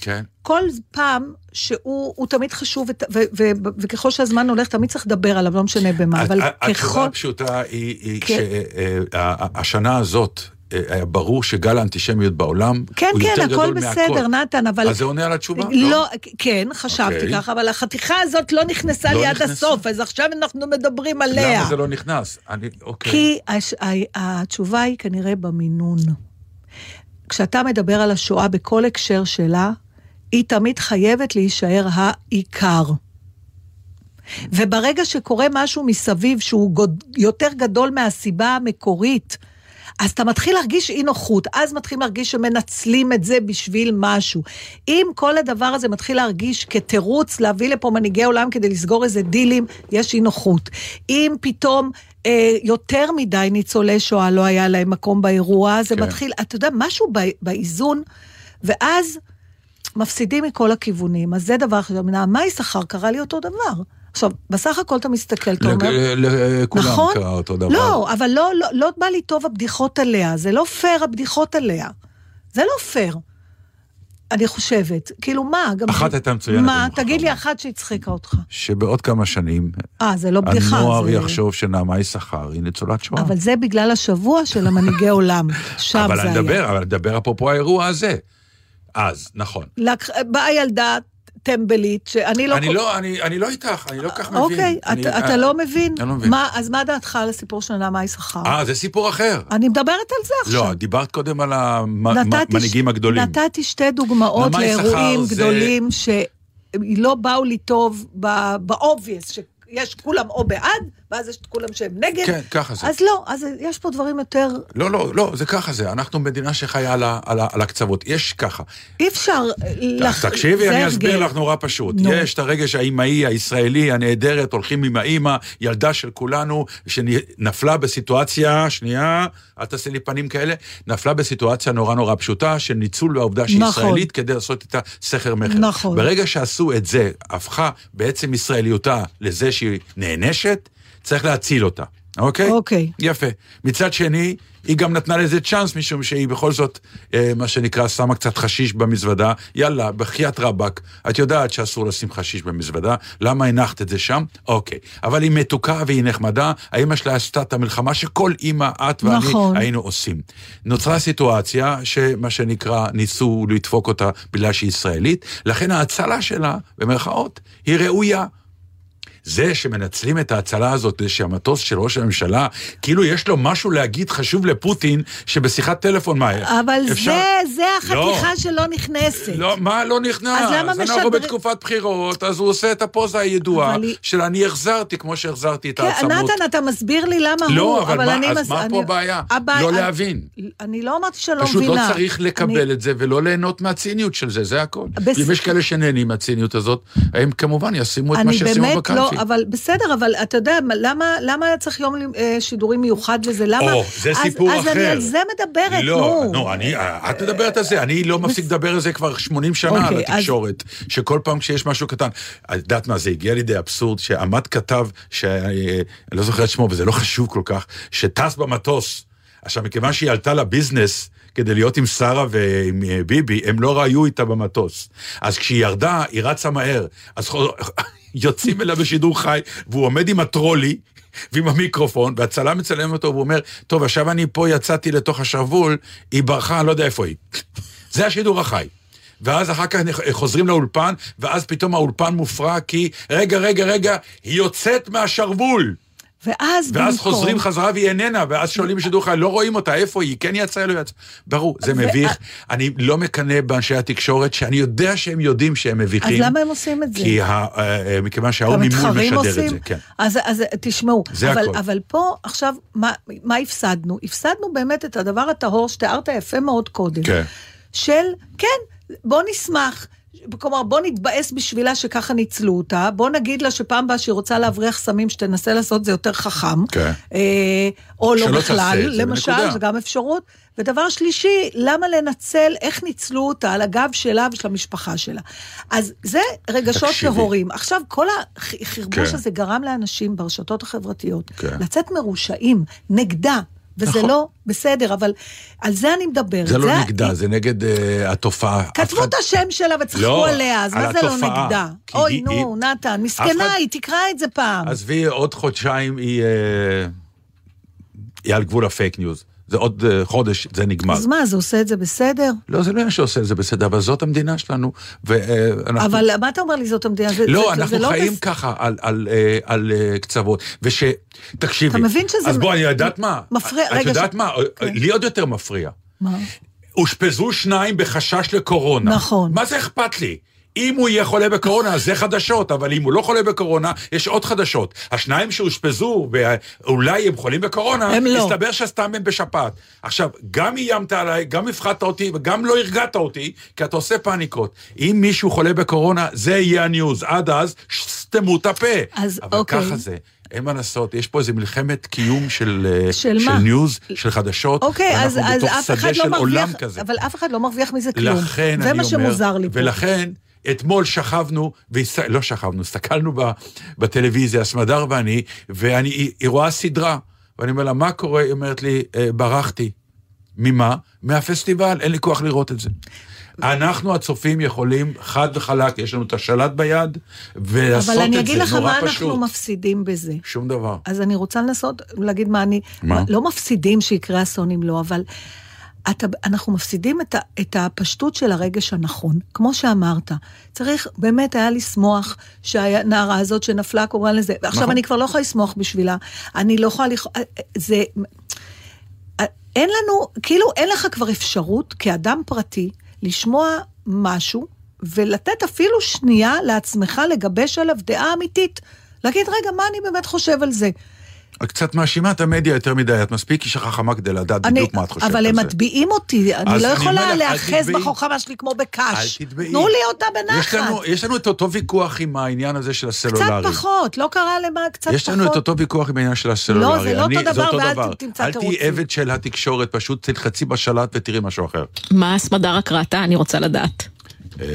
Speaker 3: כן.
Speaker 4: כל פעם שהוא הוא תמיד חשוב, ות- ו- ו- וככל שהזמן הולך, תמיד צריך לדבר עליו, לא משנה במה, אבל
Speaker 3: התשובה
Speaker 4: ככל...
Speaker 3: הפשוטה היא,
Speaker 4: כן.
Speaker 3: שהשנה הזאת, אה, היה ברור שגל האנטישמיות בעולם
Speaker 4: כן,
Speaker 3: הוא
Speaker 4: כן,
Speaker 3: יותר
Speaker 4: הכל
Speaker 3: גדול
Speaker 4: בסדר,
Speaker 3: מהכל.
Speaker 4: נתן, אבל...
Speaker 3: אז זה עונה על התשובה?
Speaker 4: לא, כן, חשבתי
Speaker 3: אוקיי.
Speaker 4: ככה, אבל החתיכה הזאת לא נכנסה
Speaker 3: לא
Speaker 4: לי עד? הסוף, אז עכשיו אנחנו מדברים עליה.
Speaker 3: למה זה לא נכנס? אני, אוקיי.
Speaker 4: כי הש... התשובה היא כנראה במינון. כשאתה מדבר על השואה בכל הקשר שלה, היא תמיד חייבת להישאר העיקר. וברגע שקורה משהו מסביב שהוא גוד... יותר גדול מהסיבה המקורית, אז אתה מתחיל להרגיש אי נוחות, אז מתחילים להרגיש שמנצלים את זה בשביל משהו. אם כל הדבר הזה מתחיל להרגיש כתירוץ להביא לפה מנהיגי עולם כדי לסגור איזה דילים, יש אי נוחות. אם פתאום אה, יותר מדי ניצולי שואה לא היה להם מקום באירוע, זה
Speaker 3: כן.
Speaker 4: מתחיל, אתה יודע, משהו ב- באיזון, ואז מפסידים מכל הכיוונים. אז זה דבר אחר. נעמה יששכר קרה לי אותו דבר. עכשיו, בסך הכל אתה מסתכל, אתה אומר...
Speaker 3: לג- לכולם
Speaker 4: נכון?
Speaker 3: קרה אותו דבר.
Speaker 4: לא, אבל לא, לא, לא בא לי טוב הבדיחות עליה, זה לא פייר הבדיחות עליה. זה לא פייר. אני חושבת. כאילו, מה? גם...
Speaker 3: אחת הייתה מצוינת,
Speaker 4: מה?
Speaker 3: אני
Speaker 4: תגיד לי. אחת שהצחיקה אותך.
Speaker 3: שבעוד כמה שנים,
Speaker 4: אה, זה לא בדיחה.
Speaker 3: הנוער
Speaker 4: זה...
Speaker 3: יחשוב שנעמה יששכר היא ניצולת שואה.
Speaker 4: אבל זה בגלל השבוע של המנהיגי עולם. שם
Speaker 3: אבל
Speaker 4: זה
Speaker 3: אני
Speaker 4: היה.
Speaker 3: מדבר, אבל אני מדבר אפרופו האירוע הזה. אז, נכון.
Speaker 4: לק... באה ילדה, טמבלית, שאני לא...
Speaker 3: אני
Speaker 4: כל-
Speaker 3: לא, אני אני לא איתך, אני לא כך מבין.
Speaker 4: אוקיי,
Speaker 3: אני-
Speaker 4: אתה-
Speaker 3: אה,
Speaker 4: אתה לא מבין?
Speaker 3: אני לא מבין.
Speaker 4: מה- אז מה דעתך על הסיפור של נעמה יששכר?
Speaker 3: אה, זה סיפור אחר.
Speaker 4: אני מדברת על זה עכשיו.
Speaker 3: לא, דיברת קודם על המנהיגים הגדולים.
Speaker 4: נתתי שתי דוגמאות לאירועים
Speaker 3: זה-
Speaker 4: גדולים שלא באו לי טוב ב obvious, שיש כולם או בעד, ואז יש את כולם שהם נגד.
Speaker 3: כן, ככה זה.
Speaker 4: אז לא, אז יש פה דברים יותר...
Speaker 3: לא, לא, לא, זה ככה זה. אנחנו מדינה שחיה על ה- על ה- על הקצוות. יש ככה.
Speaker 4: אי אפשר... לח-
Speaker 3: תקשיבי, אני אסביר. לך נורא פשוט.
Speaker 4: נו.
Speaker 3: יש את הרגש האימהי, הישראלי, הנהדרת, הולכים עם האימא, ילדה של כולנו, שנפלה בסיטואציה, שנייה, אל תעשה לי פנים כאלה, נפלה בסיטואציה נורא נורא פשוטה, של ניצול בעובדה שהיא
Speaker 4: נכון.
Speaker 3: ישראלית, כדי לעשות איתה סכר מכר.
Speaker 4: נכון.
Speaker 3: ברגע שעשו את זה, הפכה בעצם ישראליותה לזה שהיא נענשת, צריך להציל אותה. אוקיי?
Speaker 4: אוקיי.
Speaker 3: יפה. מצד שני, היא גם נתנה לזה צ'אנס, משום שהיא בכל זאת, אה, מה שנקרא, שמה קצת חשיש במזוודה. יאללה, בחייאת רבאק, את יודעת שאסור לשים חשיש במזוודה, למה הנחת את זה שם? אוקיי. אבל היא מתוקה והיא נחמדה, האמא שלה עשתה את המלחמה שכל אימא, את ואני,
Speaker 4: נכון.
Speaker 3: היינו עושים. נוצרה סיטואציה שמה שנקרא, ניסו לדפוק אותה בגלל שהיא ישראלית, לכן ההצלה שלה, במרכאות, היא ראויה. זה שמנצלים את ההצלה הזאת, זה שהמטוס של ראש הממשלה, כאילו יש לו משהו להגיד חשוב לפוטין, שבשיחת טלפון, מה,
Speaker 4: אבל
Speaker 3: אפשר-
Speaker 4: זה, זה החתיכה שלא נכנסת.
Speaker 3: לא, מה לא נכנס?
Speaker 4: אז למה
Speaker 3: אנחנו
Speaker 4: משדר-
Speaker 3: בתקופת בחירות, אז הוא עושה את הפוזה הידועה
Speaker 4: אבל
Speaker 3: של אני החזרתי כמו שהחזרתי את
Speaker 4: כן,
Speaker 3: העצמות.
Speaker 4: נתן, אתה מסביר לי למה הוא,
Speaker 3: לא, אבל מה-
Speaker 4: אני
Speaker 3: אז
Speaker 4: מס-
Speaker 3: מה פה
Speaker 4: אני-
Speaker 3: הבעיה?
Speaker 4: הבעיה-
Speaker 3: לא
Speaker 4: אני-
Speaker 3: להבין.
Speaker 4: אני לא אמרתי שאני לא
Speaker 3: פשוט
Speaker 4: מבינה.
Speaker 3: לא צריך לקבל
Speaker 4: אני-
Speaker 3: את זה ולא ליהנות מהציניות של זה, זה הכל.
Speaker 4: בס-
Speaker 3: אם יש כאלה שנהנים מהציניות הזאת, הם כמובן ישימו את מה שישימו בקלפי.
Speaker 4: לא, אבל בסדר, אבל אתה יודע, למה, למה היה צריך יום אה, שידורים מיוחד לזה? למה?
Speaker 3: או, זה
Speaker 4: אז,
Speaker 3: סיפור
Speaker 4: אז
Speaker 3: אחר.
Speaker 4: אני על זה מדברת,
Speaker 3: לא,
Speaker 4: נו.
Speaker 3: נו, אני, את מדברת על זה, אני לא מפסיק לדבר על זה כבר 80 שנה על
Speaker 4: אוקיי, אז-
Speaker 3: התקשורת, שכל פעם כשיש משהו קטן, את יודעת מה, זה הגיע לידי אבסורד, שעמד כתב, שאני לא זוכר את שמו, וזה לא חשוב כל כך, שטס במטוס. עכשיו, מכיוון שהיא עלתה לביזנס, כדי להיות עם שרה ועם אה, ביבי, הם לא ראיו איתה במטוס. אז כשהיא ירדה, היא רצה מהר. אז יוצאים אליה בשידור חי, והוא עומד עם הטרולי, ועם המיקרופון, והצלם מצלם אותו, והוא אומר, טוב, עכשיו אני פה יצאתי לתוך השרוול, היא ברחה, אני לא יודע איפה היא. (laughs) זה השידור החי. ואז אחר כך חוזרים לאולפן, ואז פתאום האולפן מופרע כי, רגע, רגע, רגע, היא יוצאת מהשרוול.
Speaker 4: ואז
Speaker 3: ואז
Speaker 4: במקום...
Speaker 3: חוזרים חזרה והיא איננה, ואז שואלים בשידור חי, לא רואים אותה, איפה היא? כן יצאה, לא יצאה. ברור, זה מביך. אני לא מקנא באנשי התקשורת, שאני יודע שהם יודעים שהם
Speaker 4: אז
Speaker 3: מביכים.
Speaker 4: למה הם עושים את זה?
Speaker 3: כי אה, אה, מכיוון שההוא ממול משדר את? זה, כן.
Speaker 4: אז, אז תשמעו, אבל, פה עכשיו, מה, מה הפסדנו? הפסדנו באמת את הדבר הטהור שתיארת יפה מאוד קודם.
Speaker 3: כן.
Speaker 4: של, כן, בוא נשמח. כלומר, בוא נתבאס בשבילה שככה ניצלו אותה, בוא נגיד לה שפעם הבאה שהיא רוצה להבריח סמים, שתנסה לעשות זה יותר חכם.
Speaker 3: כן.
Speaker 4: אה, או לא
Speaker 3: תעשה
Speaker 4: בכלל,
Speaker 3: זה,
Speaker 4: למשל. זו גם אפשרות. ודבר שלישי, למה לנצל, איך ניצלו אותה על הגב שלה ושל המשפחה שלה. אז זה רגשות. טהורים. עכשיו, כל החרבוש
Speaker 3: כן.
Speaker 4: הזה גרם לאנשים ברשתות החברתיות
Speaker 3: כן.
Speaker 4: לצאת מרושעים נגדה. וזה
Speaker 3: נכון.
Speaker 4: לא בסדר, אבל על זה אני מדברת.
Speaker 3: זה לא
Speaker 4: ה-
Speaker 3: נגדה, זה נגד אה, התופעה.
Speaker 4: כתבו
Speaker 3: אחד-
Speaker 4: את השם שלה וצחקו
Speaker 3: לא,
Speaker 4: עליה, אז
Speaker 3: על
Speaker 4: מה זה לא. נגדה? אוי,
Speaker 3: היא-
Speaker 4: נו,
Speaker 3: היא-
Speaker 4: נתן, מסכנה,
Speaker 3: אחד-
Speaker 4: היא תקרא את זה פעם.
Speaker 3: עזבי, עוד חודשיים היא, אה, היא על גבול ה fake news. זה עוד אה, חודש, זה נגמר.
Speaker 4: אז מה, זה עושה את זה בסדר?
Speaker 3: לא, זה לא עניין שעושה את זה בסדר, אבל זאת המדינה שלנו, ואנחנו...
Speaker 4: אבל מה אתה אומר לי זאת המדינה? זה-
Speaker 3: לא,
Speaker 4: זה- זה
Speaker 3: אנחנו
Speaker 4: לא
Speaker 3: חיים
Speaker 4: בס-
Speaker 3: ככה על, על, אה, על אה, קצוות, וש... תקשיבי.
Speaker 4: אתה מבין שזה
Speaker 3: אז בואי, אני יודעת מה?
Speaker 4: מפריע-
Speaker 3: את
Speaker 4: רגע,
Speaker 3: יודעת
Speaker 4: ש-
Speaker 3: מה?
Speaker 4: כן.
Speaker 3: לי עוד יותר מפריע.
Speaker 4: מה?
Speaker 3: אושפזו שניים בחשש לקורונה.
Speaker 4: נכון.
Speaker 3: מה זה אכפת לי? אם הוא יהיה חולה בקורונה, אז זה חדשות, אבל אם הוא לא חולה בקורונה, יש עוד חדשות. השניים שאושפזו, ואולי הם חולים בקורונה,
Speaker 4: הם לא.
Speaker 3: הסתבר שסתם הם בשפעת. עכשיו, גם איימת עליי, גם הפחדת אותי, וגם לא הרגעת אותי, כי אתה עושה פאניקות. אם מישהו חולה בקורונה, זה יהיה ה news. עד אז, סתמו את הפה.
Speaker 4: אז
Speaker 3: אבל
Speaker 4: אוקיי.
Speaker 3: ככה זה. אין מה לעשות, יש פה איזה מלחמת קיום של, אה,
Speaker 4: של
Speaker 3: של
Speaker 4: מה?
Speaker 3: news, של חדשות,
Speaker 4: אוקיי, אז, אז אף אחד לא מרוויח. אבל אף אחד לא מרוויח מזה כלום.
Speaker 3: לכן
Speaker 4: זה
Speaker 3: אני
Speaker 4: מה
Speaker 3: אומר,
Speaker 4: שמוזר לי פה.
Speaker 3: ולכן, אתמול שכבנו, והסת... לא שכבנו, הסתכלנו. בטלוויזיה, סמדר ואני, ואני, היא, רואה סדרה, ואני אומר לה, מה קורה? היא אומרת לי, "אה, ברחתי. ממה? מהפסטיבל, אין לי כוח לראות את זה. אנחנו הצופים יכולים חד וחלק, יש לנו את השלט ביד, ולעשות
Speaker 4: אבל אני
Speaker 3: את
Speaker 4: אגיד
Speaker 3: זה,
Speaker 4: לך
Speaker 3: נורא
Speaker 4: מה
Speaker 3: פשוט.
Speaker 4: אנחנו מפסידים בזה.
Speaker 3: שום דבר.
Speaker 4: אז אני רוצה לנסות להגיד מה אני...
Speaker 3: מה?
Speaker 4: לא מפסידים שיקרה אסון אם לא, אבל אתה, אנחנו מפסידים את, ה, את הפשטות של הרגש הנכון. כמו שאמרת, צריך באמת היה לשמוח שהנערה הזאת שנפלה קורבן לזה. ועכשיו
Speaker 3: נכון.
Speaker 4: אני כבר לא יכולה לשמוח בשבילה. אני לא יכולה... לכ... זה... אין לנו, כאילו אין לך כבר אפשרות כאדם פרטי לשמוע משהו ולתת אפילו שנייה לעצמך לגבש עליו דעה אמיתית. להגיד, רגע, מה אני באמת חושב על זה?
Speaker 3: את קצת מאשימה את המדיה יותר מדי, את מספיק אישה חכמה כדי לדעת
Speaker 4: אני,
Speaker 3: בדיוק מה את חושבת על זה.
Speaker 4: אבל הם מטביעים אותי, אני לא יכולה להיאחז. בחוכמה שלי כמו בקש.
Speaker 3: אל תטבעי.
Speaker 4: תנו לי אותה
Speaker 3: יש
Speaker 4: בנחת.
Speaker 3: לנו, יש לנו את אותו ויכוח עם העניין הזה של
Speaker 4: קצת
Speaker 3: הסלולרי.
Speaker 4: פחות, לא קרה למה קצת
Speaker 3: יש
Speaker 4: פחות.
Speaker 3: לנו את אותו ויכוח עם העניין של הסלולרי.
Speaker 4: זה לא
Speaker 3: אני-
Speaker 4: אותו
Speaker 3: זה
Speaker 4: דבר, ואל תמצא
Speaker 3: אל תהיי
Speaker 4: תירוצים.
Speaker 3: עבד של התקשורת, פשוט תלחצי בשלט ותראי משהו אחר.
Speaker 5: מה הסמדר הקראתה? אני רוצה לדעת.
Speaker 3: אה,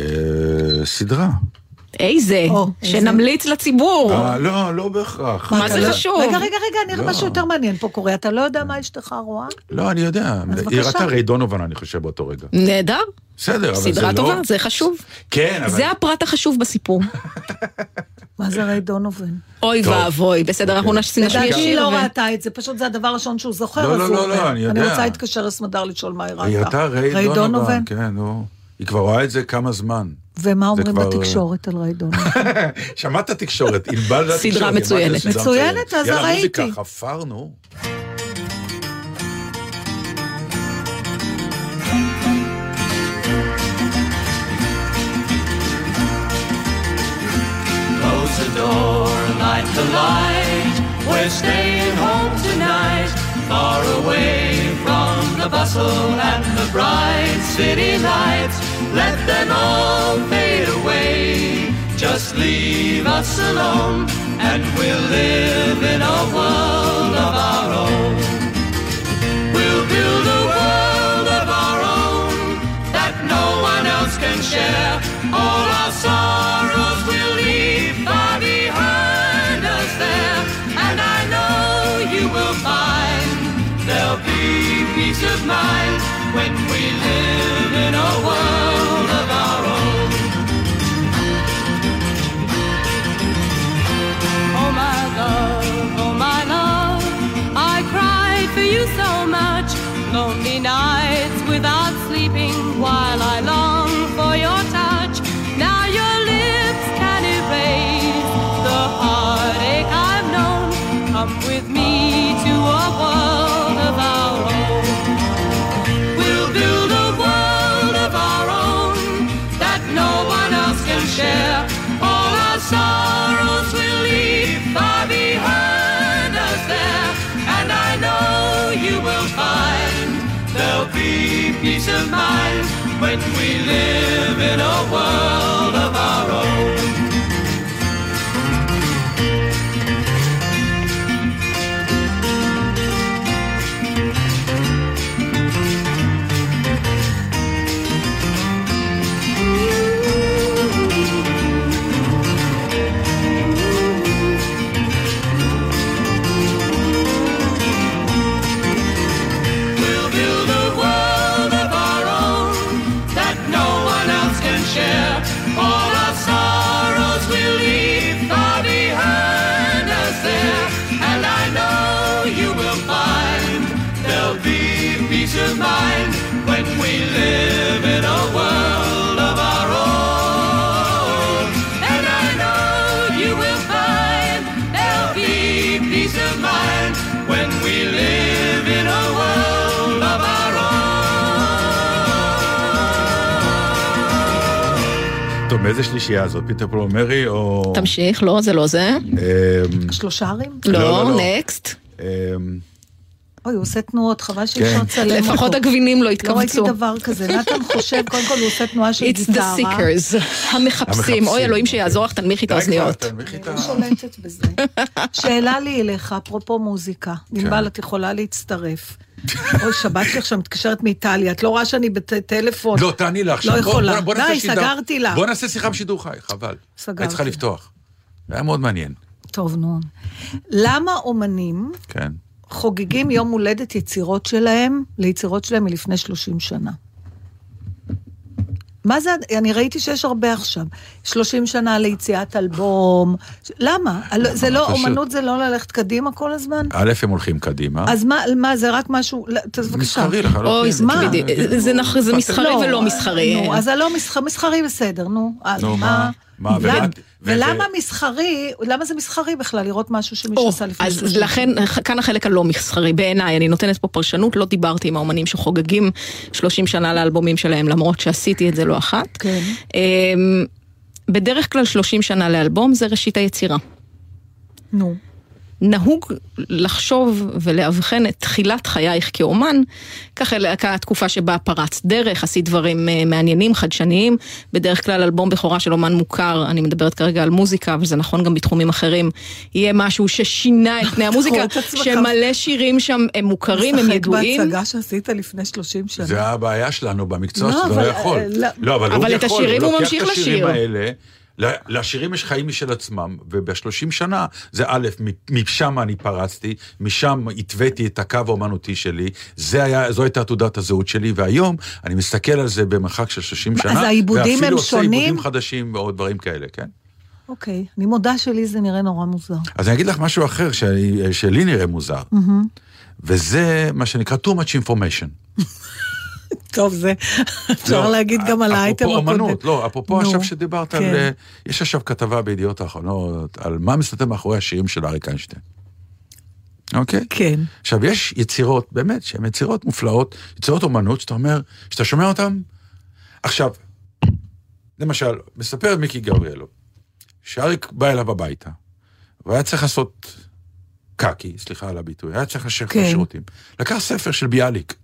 Speaker 3: סדרה.
Speaker 5: איזה? שנמליץ לציבור.
Speaker 3: אה, לא, לא בהכרח.
Speaker 5: מה זה
Speaker 4: לא-
Speaker 5: חשוב?
Speaker 4: רגע, רגע, רגע, נראה
Speaker 3: לא.
Speaker 4: משהו יותר מעניין פה קורה. אתה לא יודע מה אשתך רואה?
Speaker 3: לא, אני יודע. היא. ראתה ריי דונובן, אני חושב, באותו רגע.
Speaker 5: נהדר.
Speaker 3: בסדר, אבל זה לא...
Speaker 5: סדרה טובה, זה חשוב.
Speaker 3: כן, אבל...
Speaker 5: זה הפרט החשוב בסיפור. (laughs)
Speaker 4: מה זה ריי דונובן?
Speaker 5: אוי. ואבוי, בסדר, אנחנו נש- נשמיע
Speaker 4: לדעתי היא
Speaker 5: שיר.
Speaker 4: לא
Speaker 5: ו-
Speaker 4: ראתה את זה, פשוט זה הדבר הראשון שהוא זוכר,
Speaker 3: לא, לא, לא, לא. אני
Speaker 4: אני
Speaker 3: יודע.
Speaker 4: רוצה להתקשר לסמדר לשאול מה היא ראתה.
Speaker 3: היא הייתה ריי דונובן, כן, נו. היא כבר רואה את זה כמה זמן.
Speaker 4: ומה אומרים
Speaker 3: כבר-
Speaker 4: בתקשורת על ריי דונובן?
Speaker 3: שמעת תקשורת, ענבל זה
Speaker 5: סדרה
Speaker 3: התקשורת,
Speaker 5: מצוינת.
Speaker 3: היא אמרה, "זה סדרה
Speaker 4: מצוינת, אז
Speaker 3: יאללה,
Speaker 4: ראיתי.
Speaker 3: מוזיקה, חפרנו.
Speaker 2: Close the door, light the light. We're staying home tonight, far away from the bustle and the bright city lights. Let them all fade away. Just leave us alone, and we'll live in a world of our own. We'll build a world of our own that no one else can share. We live in a world
Speaker 3: מאיזה שלישייה זאת? פיטר פלו מרי או...
Speaker 5: תמשיך, לא, זה לא זה.
Speaker 3: אמ,
Speaker 4: שלושה ערים?
Speaker 3: לא,
Speaker 5: לא,
Speaker 3: לא.
Speaker 5: נקסט.
Speaker 3: אמ,
Speaker 4: אוי, הוא עושה תנועות, חבל שאי
Speaker 3: כן.
Speaker 4: אפשר לצלם אותו.
Speaker 5: לפחות הגבינים לא
Speaker 4: לא ראיתי
Speaker 5: התכווצו.
Speaker 4: דבר כזה. נתן חושב, קודם כל הוא עושה תנועה של
Speaker 5: It's the
Speaker 4: גיטרה.
Speaker 5: seekers, המחפשים. אוי, אלוהים שיעזור לך, תנמיכי את
Speaker 3: די כבר,
Speaker 5: האוזניות.
Speaker 3: תנמיכי את ה-
Speaker 4: אני שולטת בזה. שאלה לי אליך, אפרופו מוזיקה.
Speaker 3: כן.
Speaker 4: ענבל, את יכולה להצטרף. אוי, שבת לי עכשיו מתקשרת מאיטליה, את לא רואה שאני בטלפון?
Speaker 3: לא, תעני לה עכשיו.
Speaker 4: לא יכולה. די, סגרתי לה.
Speaker 3: בוא נעשה שיחה בשידור חי, חבל.
Speaker 4: סגרתי.
Speaker 3: היית צריכה לפתוח. זה היה מאוד מעניין.
Speaker 4: טוב, נו. למה אומנים
Speaker 3: כן.
Speaker 4: חוגגים יום הולדת יצירות שלהם, ליצירות שלהם מלפני 30 שנה? מה זה, אני ראיתי שיש הרבה עכשיו. 30 שנה ליציאת אלבום. למה? זה לא,
Speaker 3: פשוט.
Speaker 4: אומנות זה לא ללכת קדימה כל הזמן?
Speaker 3: א', הם הולכים קדימה.
Speaker 4: אז מה, מה, זה רק משהו, לא, בבקשה.
Speaker 3: מסחרי לחלוטין.
Speaker 5: אוי, זה
Speaker 4: מה?
Speaker 5: בדיוק, זה מסחרי ולא מסחרי.
Speaker 4: נו, אז הלא מסחרי, מסחרי בסדר, נו.
Speaker 3: נו, מה? מה,
Speaker 4: למה-
Speaker 3: ולמה-
Speaker 4: מסחרי, למה זה מסחרי בכלל, לראות משהו שמישהו עשה לפני
Speaker 5: אז
Speaker 4: 30
Speaker 5: לכן, כאן החלק הלא מסחרי בעיניי, אני נותנת פה פרשנות, לא דיברתי עם האומנים שחוגגים 30 שנה לאלבומים שלהם, למרות שעשיתי את זה לא אחת.
Speaker 4: כן.
Speaker 5: אמ, בדרך כלל 30 שנה לאלבום זה ראשית היצירה.
Speaker 4: נו.
Speaker 5: נהוג לחשוב ולאבחן את תחילת חייך כאומן, ככה התקופה שבה פרצת דרך, עשית דברים אה, מעניינים, חדשניים, בדרך כלל אלבום בכורה של אומן מוכר, אני מדברת כרגע על מוזיקה, אבל זה נכון גם בתחומים אחרים, יהיה משהו ששינה את פני (laughs) המוזיקה. שמלא שירים שם הם מוכרים, הם ידועים.
Speaker 4: משחק בהצגה שעשית לפני 30 שנה.
Speaker 3: זה הבעיה שלנו במקצוע,
Speaker 4: לא,
Speaker 3: שאתה
Speaker 4: אבל,
Speaker 3: לא יכול.
Speaker 4: אה, לא.
Speaker 3: לא, אבל הוא יכול,
Speaker 5: השירים הוא
Speaker 3: לוקח
Speaker 5: ממשיך
Speaker 3: את השירים
Speaker 5: לשיר.
Speaker 3: האלה, ל- לשירים יש חיים משל עצמם, וב-30 שנה זה א', משם אני פרצתי, משם התוויתי את הקו האומנותי שלי, זה היה, זו הייתה תעודת הזהות שלי, והיום אני מסתכל על זה במרחק של 30 שנה,
Speaker 4: העיבודים
Speaker 3: ואפילו
Speaker 4: הם
Speaker 3: עושה
Speaker 4: שונים?
Speaker 3: עיבודים חדשים ועוד דברים כאלה, כן?
Speaker 4: אוקיי, אני מודה שלי זה נראה נורא מוזר.
Speaker 3: אז אני אגיד לך משהו אחר שלי, שלי נראה מוזר, וזה מה שנקרא too much information. (laughs)
Speaker 4: טוב, זה אפשר
Speaker 3: לא,
Speaker 4: להגיד גם על האייטם
Speaker 3: אפרופו
Speaker 4: הקודם.
Speaker 3: אומנות, לא, אפרופו עכשיו שדיברת על...
Speaker 4: כן.
Speaker 3: אה, יש עכשיו כתבה בידיעות האחרונות על מה מסתתר מאחורי השירים של אריק איינשטיין. אוקיי?
Speaker 4: כן.
Speaker 3: עכשיו, יש יצירות, באמת, שהן יצירות מופלאות, יצירות אומנות, שאתה אומר, שאתה שומע אותן... עכשיו, למשל, מספר מיקי גבריאלו, שאריק בא אליו הביתה, והיה צריך לעשות קקי, סליחה על הביטוי, היה צריך לשבת
Speaker 4: כן.
Speaker 3: בשירותים. לקח ספר של ביאליק,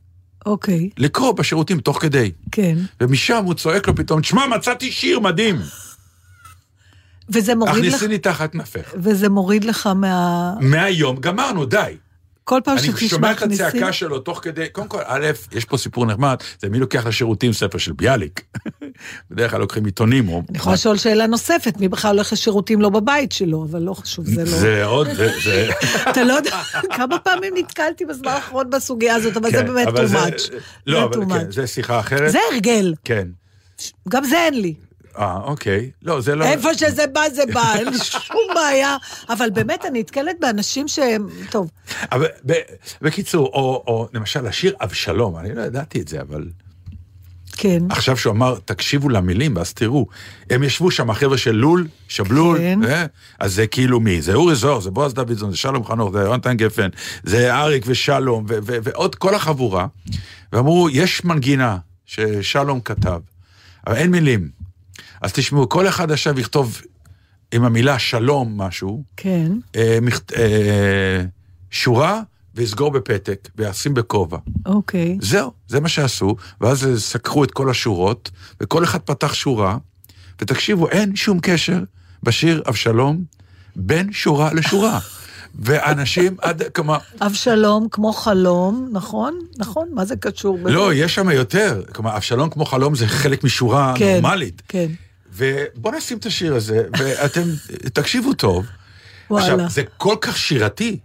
Speaker 4: אוקיי,
Speaker 3: לקרוא בשירותים תוך כדי.
Speaker 4: כן.
Speaker 3: ומשם הוא צועק לו פתאום, תשמע, מצאתי שיר מדהים,
Speaker 4: וזה מוריד לך,
Speaker 3: הכניסיני תחת נפך.
Speaker 4: וזה מוריד לך מה...
Speaker 3: מהיום גמרנו, די.
Speaker 4: כל פעם
Speaker 3: אני
Speaker 4: שתשמע
Speaker 3: שומע את. הצעקה שלו תוך כדי, קודם כל, א', יש פה סיפור נחמד, זה מי לוקח לשירותים ספר של ביאליק. (laughs) בדרך כלל לוקחים עיתונים או...
Speaker 4: אני יכולה לשאול שאלה נוספת, מי בכלל הולך לשירותים לא בבית שלו, אבל לא חשוב, זה לא...
Speaker 3: זה עוד, (laughs)
Speaker 4: אתה לא יודע, כמה פעמים נתקלתי בזמן האחרון בסוגיה הזאת, אבל זה
Speaker 3: כן,
Speaker 4: באמת too much.
Speaker 3: לא, אבל כן. זה שיחה אחרת.
Speaker 4: זה הרגל,
Speaker 3: כן.
Speaker 4: גם זה אין לי.
Speaker 3: אה, אוקיי. לא, זה לא...
Speaker 4: איפה שזה בא, זה בא, אין לי שום בעיה. אבל באמת, אני נתקלת באנשים שהם... טוב,
Speaker 3: אבל ב- בקיצור, או או למשל השיר אבשלום, אני לא ידעתי את זה, אבל...
Speaker 4: כן.
Speaker 3: עכשיו שהוא אמר, תקשיבו למילים, ואז תראו. הם ישבו שם, החבר'ה של לול, שבלול,
Speaker 4: כן.
Speaker 3: אה? אז זה כאילו מי? זה אורי זוהר, זה בועז דוידזון, זה שלום חנוך, זה יונתן גפן, זה אריק ושלום, ו- ו- ועוד כל החבורה. ואמרו, יש מנגינה ששלום כתב, אבל אין מילים. אז תשמעו, כל אחד עכשיו יכתוב עם המילה שלום משהו,
Speaker 4: כן.
Speaker 3: אה, מכת- אה, שורה, ויסגור בפתק, וישים בכובע.
Speaker 4: אוקיי.
Speaker 3: זהו, זה מה שעשו, ואז סקרו את כל השורות, וכל אחד פתח שורה, ותקשיבו, אין שום קשר בשיר אבשלום בין שורה לשורה. (laughs) ואנשים עד, כלומר,
Speaker 4: אבשלום כמו חלום, נכון? נכון? מה זה קשור?
Speaker 3: לא, יש שם יותר. כלומר, אבשלום כמו חלום זה חלק משורה
Speaker 4: כן,
Speaker 3: נורמלית.
Speaker 4: כן.
Speaker 3: ובואו נשים את השיר הזה, ואתם (laughs) תקשיבו טוב.
Speaker 4: וואלה.
Speaker 3: עכשיו, זה כל כך שירתי,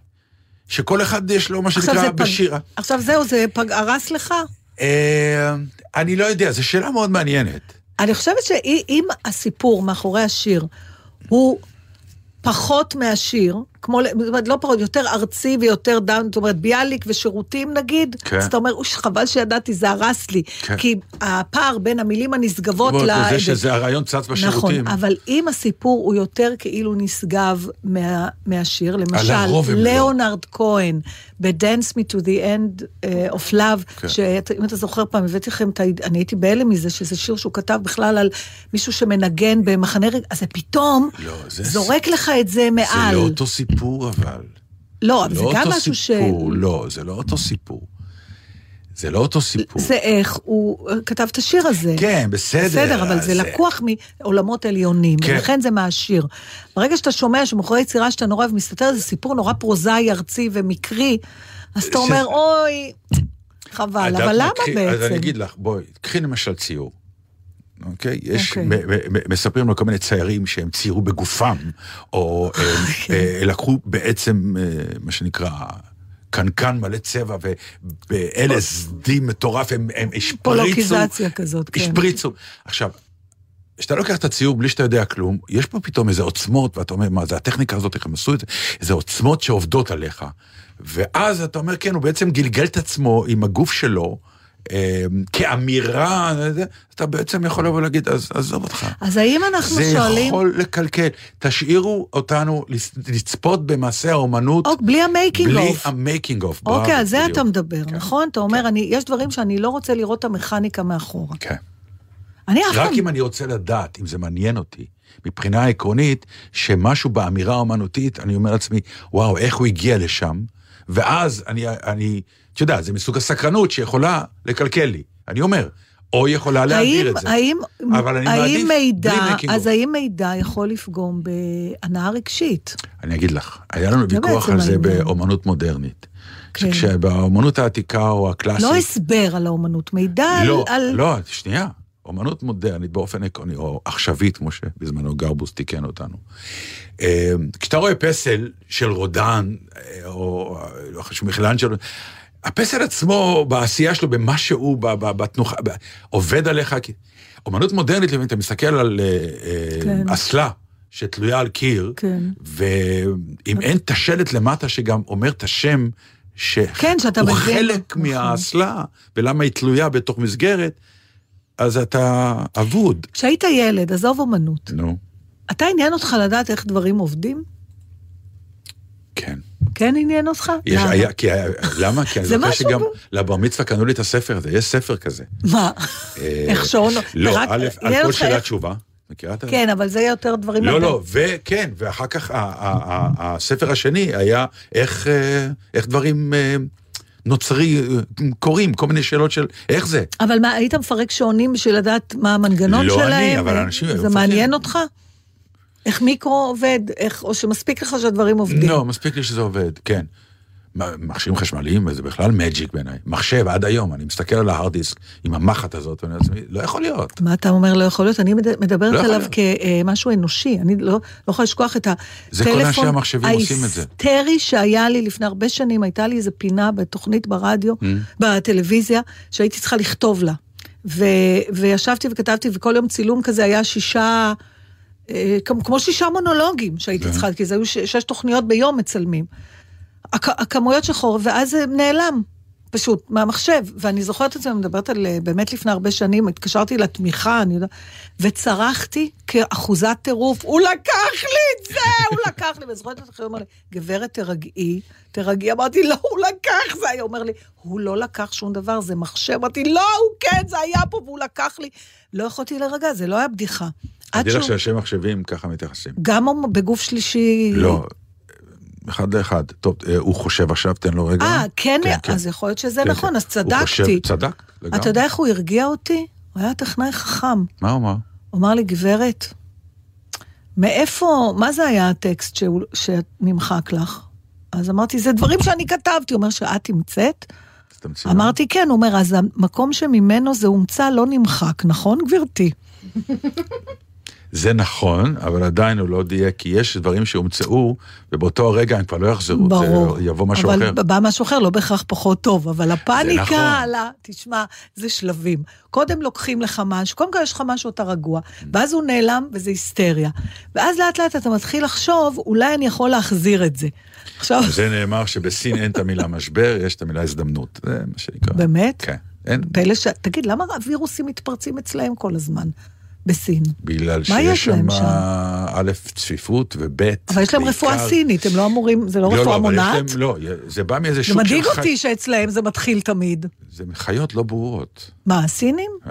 Speaker 3: שכל אחד יש לו מה שנקרא
Speaker 4: זה פג... עכשיו זהו, זה פג... הרס לך?
Speaker 3: אה, אני לא יודע, זו שאלה מאוד מעניינת.
Speaker 4: אני חושבת שאם הסיפור מאחורי השיר הוא פחות מהשיר, כמו, זאת אומרת, לא פחות, יותר ארצי ויותר דאון, זאת אומרת, ביאליק ושירותים נגיד,
Speaker 3: כן.
Speaker 4: אז אתה אומר, אוש, חבל שידעתי, זה הרס לי.
Speaker 3: כן.
Speaker 4: כי הפער בין המילים הנשגבות ל...
Speaker 3: זה שזה הרעיון צץ בשירותים.
Speaker 4: נכון, אבל אם הסיפור הוא יותר כאילו נשגב מה, מהשיר, למשל,
Speaker 3: לא.
Speaker 4: ליאונרד כהן, ב-Dance Me to the End uh, of Love,
Speaker 3: כן.
Speaker 4: שאם אתה זוכר פעם, הבאתי לכם, את ה- אני הייתי בהלם מזה, שזה שיר שהוא כתב בכלל על מישהו שמנגן במחנה רגע, אז זה פתאום
Speaker 3: לא, זה-
Speaker 4: זורק לך את זה
Speaker 3: זה
Speaker 4: מעל.
Speaker 3: לא אותו סיפור אבל.
Speaker 4: לא, אבל זה
Speaker 3: לא
Speaker 4: גם
Speaker 3: אותו
Speaker 4: משהו ש...
Speaker 3: סיפור, לא, זה לא אותו סיפור. זה לא אותו סיפור.
Speaker 4: זה איך הוא כתב את השיר הזה.
Speaker 3: כן, בסדר.
Speaker 4: בסדר, אבל זה
Speaker 3: אז-
Speaker 4: לקוח מעולמות עליונים,
Speaker 3: כן.
Speaker 4: ולכן זה מהשיר. ברגע שאתה שומע שמאחורי יצירה שאתה נורא אוהב מסתתר, זה סיפור נורא פרוזאי, ארצי ומקרי, אז אתה
Speaker 3: ש-
Speaker 4: אומר, אוי, חבל, אבל
Speaker 3: מה,
Speaker 4: למה
Speaker 3: קחי-
Speaker 4: בעצם?
Speaker 3: אז אני אגיד לך, בואי, קחי למשל ציור. אוקיי? יש,
Speaker 4: אוקיי.
Speaker 3: מ- מ- מ- מספרים לו כל מיני ציירים שהם ציירו בגופם, או הם,
Speaker 4: כן.
Speaker 3: אה, לקחו בעצם, אה, מה שנקרא, קנקן מלא צבע וב-LSD מטורף, הם, הם השפריצו.
Speaker 4: פולוקיזציה כזאת, כן.
Speaker 3: השפריצו. עכשיו, כשאתה לוקח את הציור בלי שאתה יודע כלום, יש פה פתאום איזה עוצמות, ואתה אומר, מה זה הטכניקה הזאת, איך הם עשו את זה? איזה עוצמות שעובדות עליך. ואז אתה אומר, כן, הוא בעצם גלגל את עצמו עם הגוף שלו. אה, כאמירה, זה, אתה בעצם יכול לבוא ולהגיד, אז עזוב אותך.
Speaker 4: אז האם אנחנו
Speaker 3: זה
Speaker 4: שואלים...
Speaker 3: יכול לקלקל. תשאירו אותנו לצ- לצפות במעשה האומנות
Speaker 4: אוקיי, בלי ה making
Speaker 3: בלי
Speaker 4: of.
Speaker 3: ה making of.
Speaker 4: אוקיי, על זה אתה מדבר,
Speaker 3: כן.
Speaker 4: נכון? אתה אומר, אני- יש דברים שאני לא רוצה לראות את המכניקה מאחורה.
Speaker 3: כן.
Speaker 4: אני אף
Speaker 3: רק. אם אני רוצה לדעת, אם זה מעניין אותי, מבחינה עקרונית, שמשהו באמירה האומנותית, אני אומר לעצמי, וואו, איך הוא הגיע לשם? ואז אני, אני, אתה יודע, זה מסוג הסקרנות שיכולה לקלקל לי. אני אומר, או יכולה להעביר
Speaker 4: האם,
Speaker 3: את זה.
Speaker 4: האם,
Speaker 3: אבל אני
Speaker 4: האם
Speaker 3: מעדיף
Speaker 4: מידע,
Speaker 3: בלי making
Speaker 4: אז. האם מידע יכול לפגום בהנאה רגשית?
Speaker 3: אני אגיד לך, היה לנו ויכוח על זה. באומנות מודרנית.
Speaker 4: כן.
Speaker 3: שכשבאומנות העתיקה או הקלאסית...
Speaker 4: לא הסבר על האומנות, מידע.
Speaker 3: לא,
Speaker 4: על...
Speaker 3: לא, שנייה. אומנות מודרנית באופן עקרוני, או עכשווית, כמו שבזמנו גרבוס תיקן אותנו. אה, כשאתה רואה פסל של רודן, אה, או לא חשוב, מיכלנג'לו, הפסל עצמו, בעשייה שלו, במה שהוא, בתנוחה, עובד עליך. כי- אומנות מודרנית, לפעמים אתה מסתכל על אה, אה,
Speaker 4: כן.
Speaker 3: אסלה שתלויה על קיר,
Speaker 4: כן.
Speaker 3: ואם אין את השלט למטה שגם אומר את השם,
Speaker 4: כן, שאתה
Speaker 3: שהוא
Speaker 4: מבין.
Speaker 3: חלק
Speaker 4: נכון.
Speaker 3: מהאסלה, ולמה היא תלויה בתוך מסגרת, אז אתה אבוד.
Speaker 4: כשהיית ילד, עזוב אומנות,
Speaker 3: נו,
Speaker 4: אתה עניין אותך לדעת איך דברים עובדים?
Speaker 3: כן.
Speaker 4: כן עניין אותך?
Speaker 3: יש,
Speaker 4: למה?
Speaker 3: היה, כי, למה? כי (laughs) אני זוכר שגם לבר מצווה קנו לי את הספר הזה, יש ספר כזה.
Speaker 4: מה?
Speaker 3: אה,
Speaker 4: איך שעון...
Speaker 3: לא, א', על כל שאלה תשובה. מכירה את זה?
Speaker 4: כן, אבל זה יותר דברים...
Speaker 3: לא, לא, וכן, ואחר כך הספר השני היה איך, אה, דברים אה, נוצרי, קורים, כל מיני שאלות של איך זה.
Speaker 4: אבל מה, היית מפרק שעונים בשביל לדעת מה המנגנון
Speaker 3: לא
Speaker 4: שלהם?
Speaker 3: אני, אבל האנשים היו
Speaker 4: זה. מעניין אותך? איך מיקרו עובד? איך, או שמספיק לך שהדברים עובדים?
Speaker 3: לא, מספיק לי שזה עובד, כן. מכשירים חשמליים, זה בכלל מג'יק בעיניי. מחשב, עד היום, אני מסתכל על ההארד דיסק עם המחט הזאת, ואני אומר לעצמי, לא יכול להיות.
Speaker 4: מה אתה אומר לא יכול להיות? אני מד- מדברת
Speaker 3: לא
Speaker 4: עליו כמשהו אנושי. אני לא, לא יכולה לשכוח את הטלפון. ההיסטרי שהיה לי לפני הרבה שנים, הייתה לי איזה פינה בתוכנית ברדיו,
Speaker 3: Mm.
Speaker 4: בטלוויזיה, שהייתי צריכה לכתוב לה. ו, וישבתי וכתבתי, וכל יום צילום כזה היה שישה, אה, כמו כמו שישה מונולוגים שהייתי
Speaker 3: כן.
Speaker 4: צריכה, כי זה היו שש תוכניות ביום מצלמים. הכ- הכמויות שחור, ואז זה נעלם, פשוט, מהמחשב. ואני זוכרת את זה, אני מדברת על אה, באמת לפני הרבה שנים, התקשרתי לתמיכה, אני יודעת, וצרחתי כאחוזת טירוף, הוא לקח לי לקח לי, את זה, הוא אומר לי, גברת, תרגעי, תרגעי. אמרתי, לא, הוא לקח, זה היה, הוא אומר לי, הוא לא לקח שום דבר, זה מחשב. אמרתי, לא, הוא כן, זה היה פה, והוא לקח לי. לא יכולתי להירגע, זה לא היה בדיחה. עד
Speaker 3: תדעי לך שאנשי מחשבים ככה מתייחסים.
Speaker 4: גם בגוף שלישי...
Speaker 3: לא, אחד לאחד. טוב, אה, הוא חושב עכשיו, תן לו רגע.
Speaker 4: אה, כן,
Speaker 3: כן, כן.
Speaker 4: אז יכול להיות שזה
Speaker 3: כן,
Speaker 4: נכון,
Speaker 3: כן.
Speaker 4: אז
Speaker 3: הוא
Speaker 4: צדקתי.
Speaker 3: חושב, צדק, לגמרי.
Speaker 4: אתה יודע איך הוא הרגיע אותי? הוא היה טכנאי חכם.
Speaker 3: מה הוא אמר?
Speaker 4: הוא אמר לי, גברת, מאיפה, מה זה היה הטקסט שהוא- שנמחק לך? אז אמרתי, זה דברים שאני כתבתי. הוא אומר, שאת המצאת?
Speaker 3: תמציא.
Speaker 4: אמרתי, כן. הוא אומר, אז המקום שממנו זה הומצא לא נמחק, נכון, גברתי?
Speaker 3: זה נכון, אבל עדיין הוא לא דייק, כי יש דברים שהומצאו, ובאותו הרגע הם כבר לא יחזרו.
Speaker 4: ברור.
Speaker 3: זה יבוא משהו
Speaker 4: אבל
Speaker 3: אחר.
Speaker 4: בא משהו אחר, לא בהכרח פחות טוב, אבל
Speaker 3: נכון.
Speaker 4: הפאניקה, על ה... תשמע, זה שלבים. קודם לוקחים לך משהו, קודם כל יש לך משהו, אתה רגוע, ואז הוא נעלם וזה היסטריה. ואז לאט לאט אתה מתחיל לחשוב, אולי אני יכול להחזיר את זה. עכשיו,
Speaker 3: זה נאמר שבסין אין את המילה משבר, יש את המילה הזדמנות. זה מה שנקרא.
Speaker 4: באמת?
Speaker 3: כן. אין,
Speaker 4: פלא ש... תגיד, למה הווירוסים מתפרצים אצלהם כל הזמן? בסין.
Speaker 3: בגלל שיש שם,
Speaker 4: שם?
Speaker 3: א', צפיפות, וב',
Speaker 4: אבל יש להם
Speaker 3: בעיקר-
Speaker 4: רפואה סינית, הם לא אמורים, זה לא
Speaker 3: לא,
Speaker 4: רפואה
Speaker 3: לא, אבל יש
Speaker 4: מונעת?
Speaker 3: להם, לא, זה בא מאיזה
Speaker 4: זה
Speaker 3: שוק של
Speaker 4: מדאיג
Speaker 3: חי-
Speaker 4: אותי שאצלהם זה מתחיל תמיד.
Speaker 3: זה חיות לא ברורות.
Speaker 4: מה, הסינים?
Speaker 3: כן.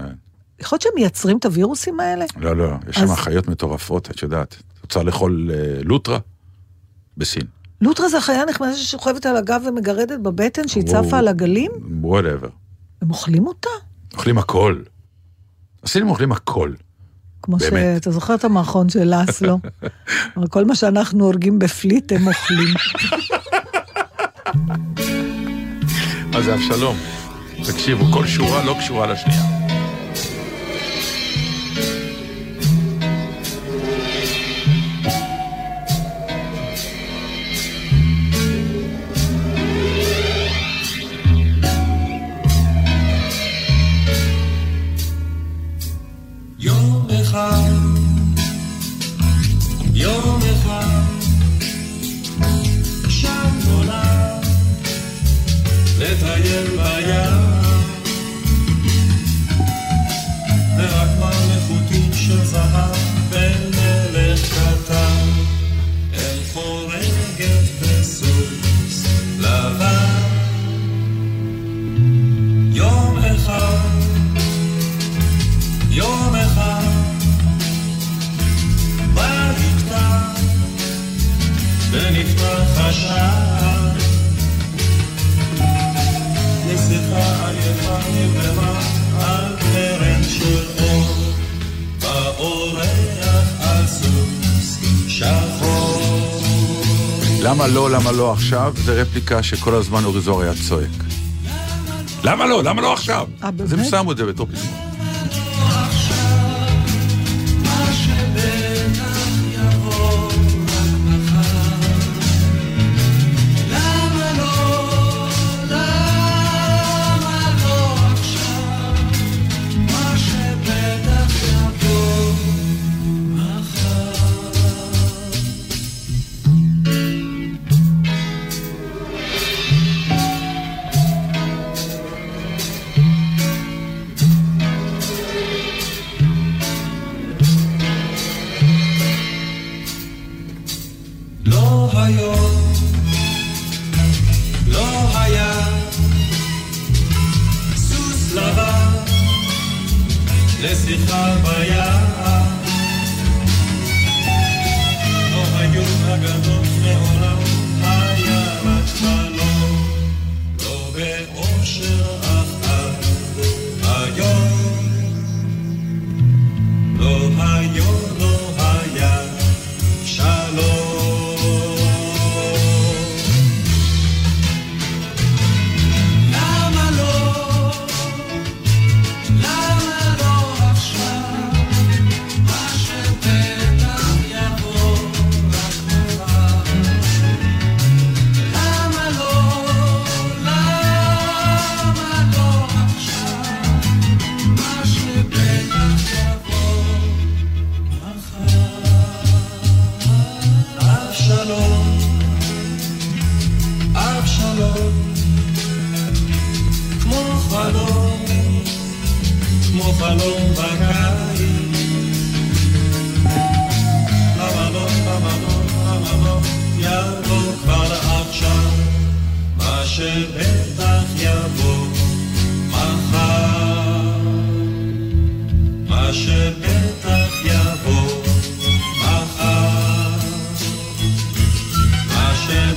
Speaker 4: יכול להיות שהם מייצרים את הווירוסים האלה?
Speaker 3: לא, לא, יש שם
Speaker 4: אז-
Speaker 3: חיות מטורפות, את יודעת. רוצה לאכול אה, לוטרה? בסין.
Speaker 4: לוטרה זה החיה הנחמדה ששוכבת על הגב ומגרדת בבטן, שהיא. צפה על הגלים?
Speaker 3: whatever.
Speaker 4: הם אוכלים אותה?
Speaker 3: אוכלים הכל. הסינים אוכלים הכל.
Speaker 4: כמו
Speaker 3: באמת.
Speaker 4: שאתה זוכר את המערכון של לאסלו? (laughs) כל מה שאנחנו הורגים בפליט, הם אוכלים.
Speaker 3: מה זה אבשלום? תקשיבו, כל שורה לא קשורה לשנייה. עכשיו? זה רפליקה שכל הזמן אורי זוהר היה צועק. למה לא? למה לא עכשיו?
Speaker 4: אה,
Speaker 3: אז הם
Speaker 4: באמת?
Speaker 3: שמו את זה בתור פזמון.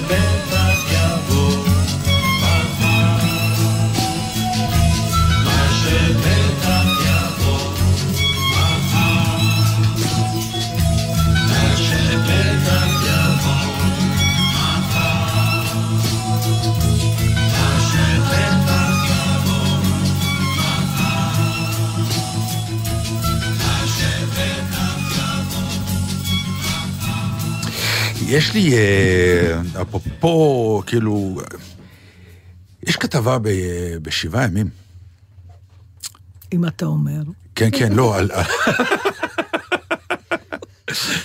Speaker 6: מה
Speaker 3: יש לי, אה, אפרופו, כאילו, יש כתבה ב- בשבעה ימים.
Speaker 4: אם אתה אומר.
Speaker 3: כן, כן, לא, על...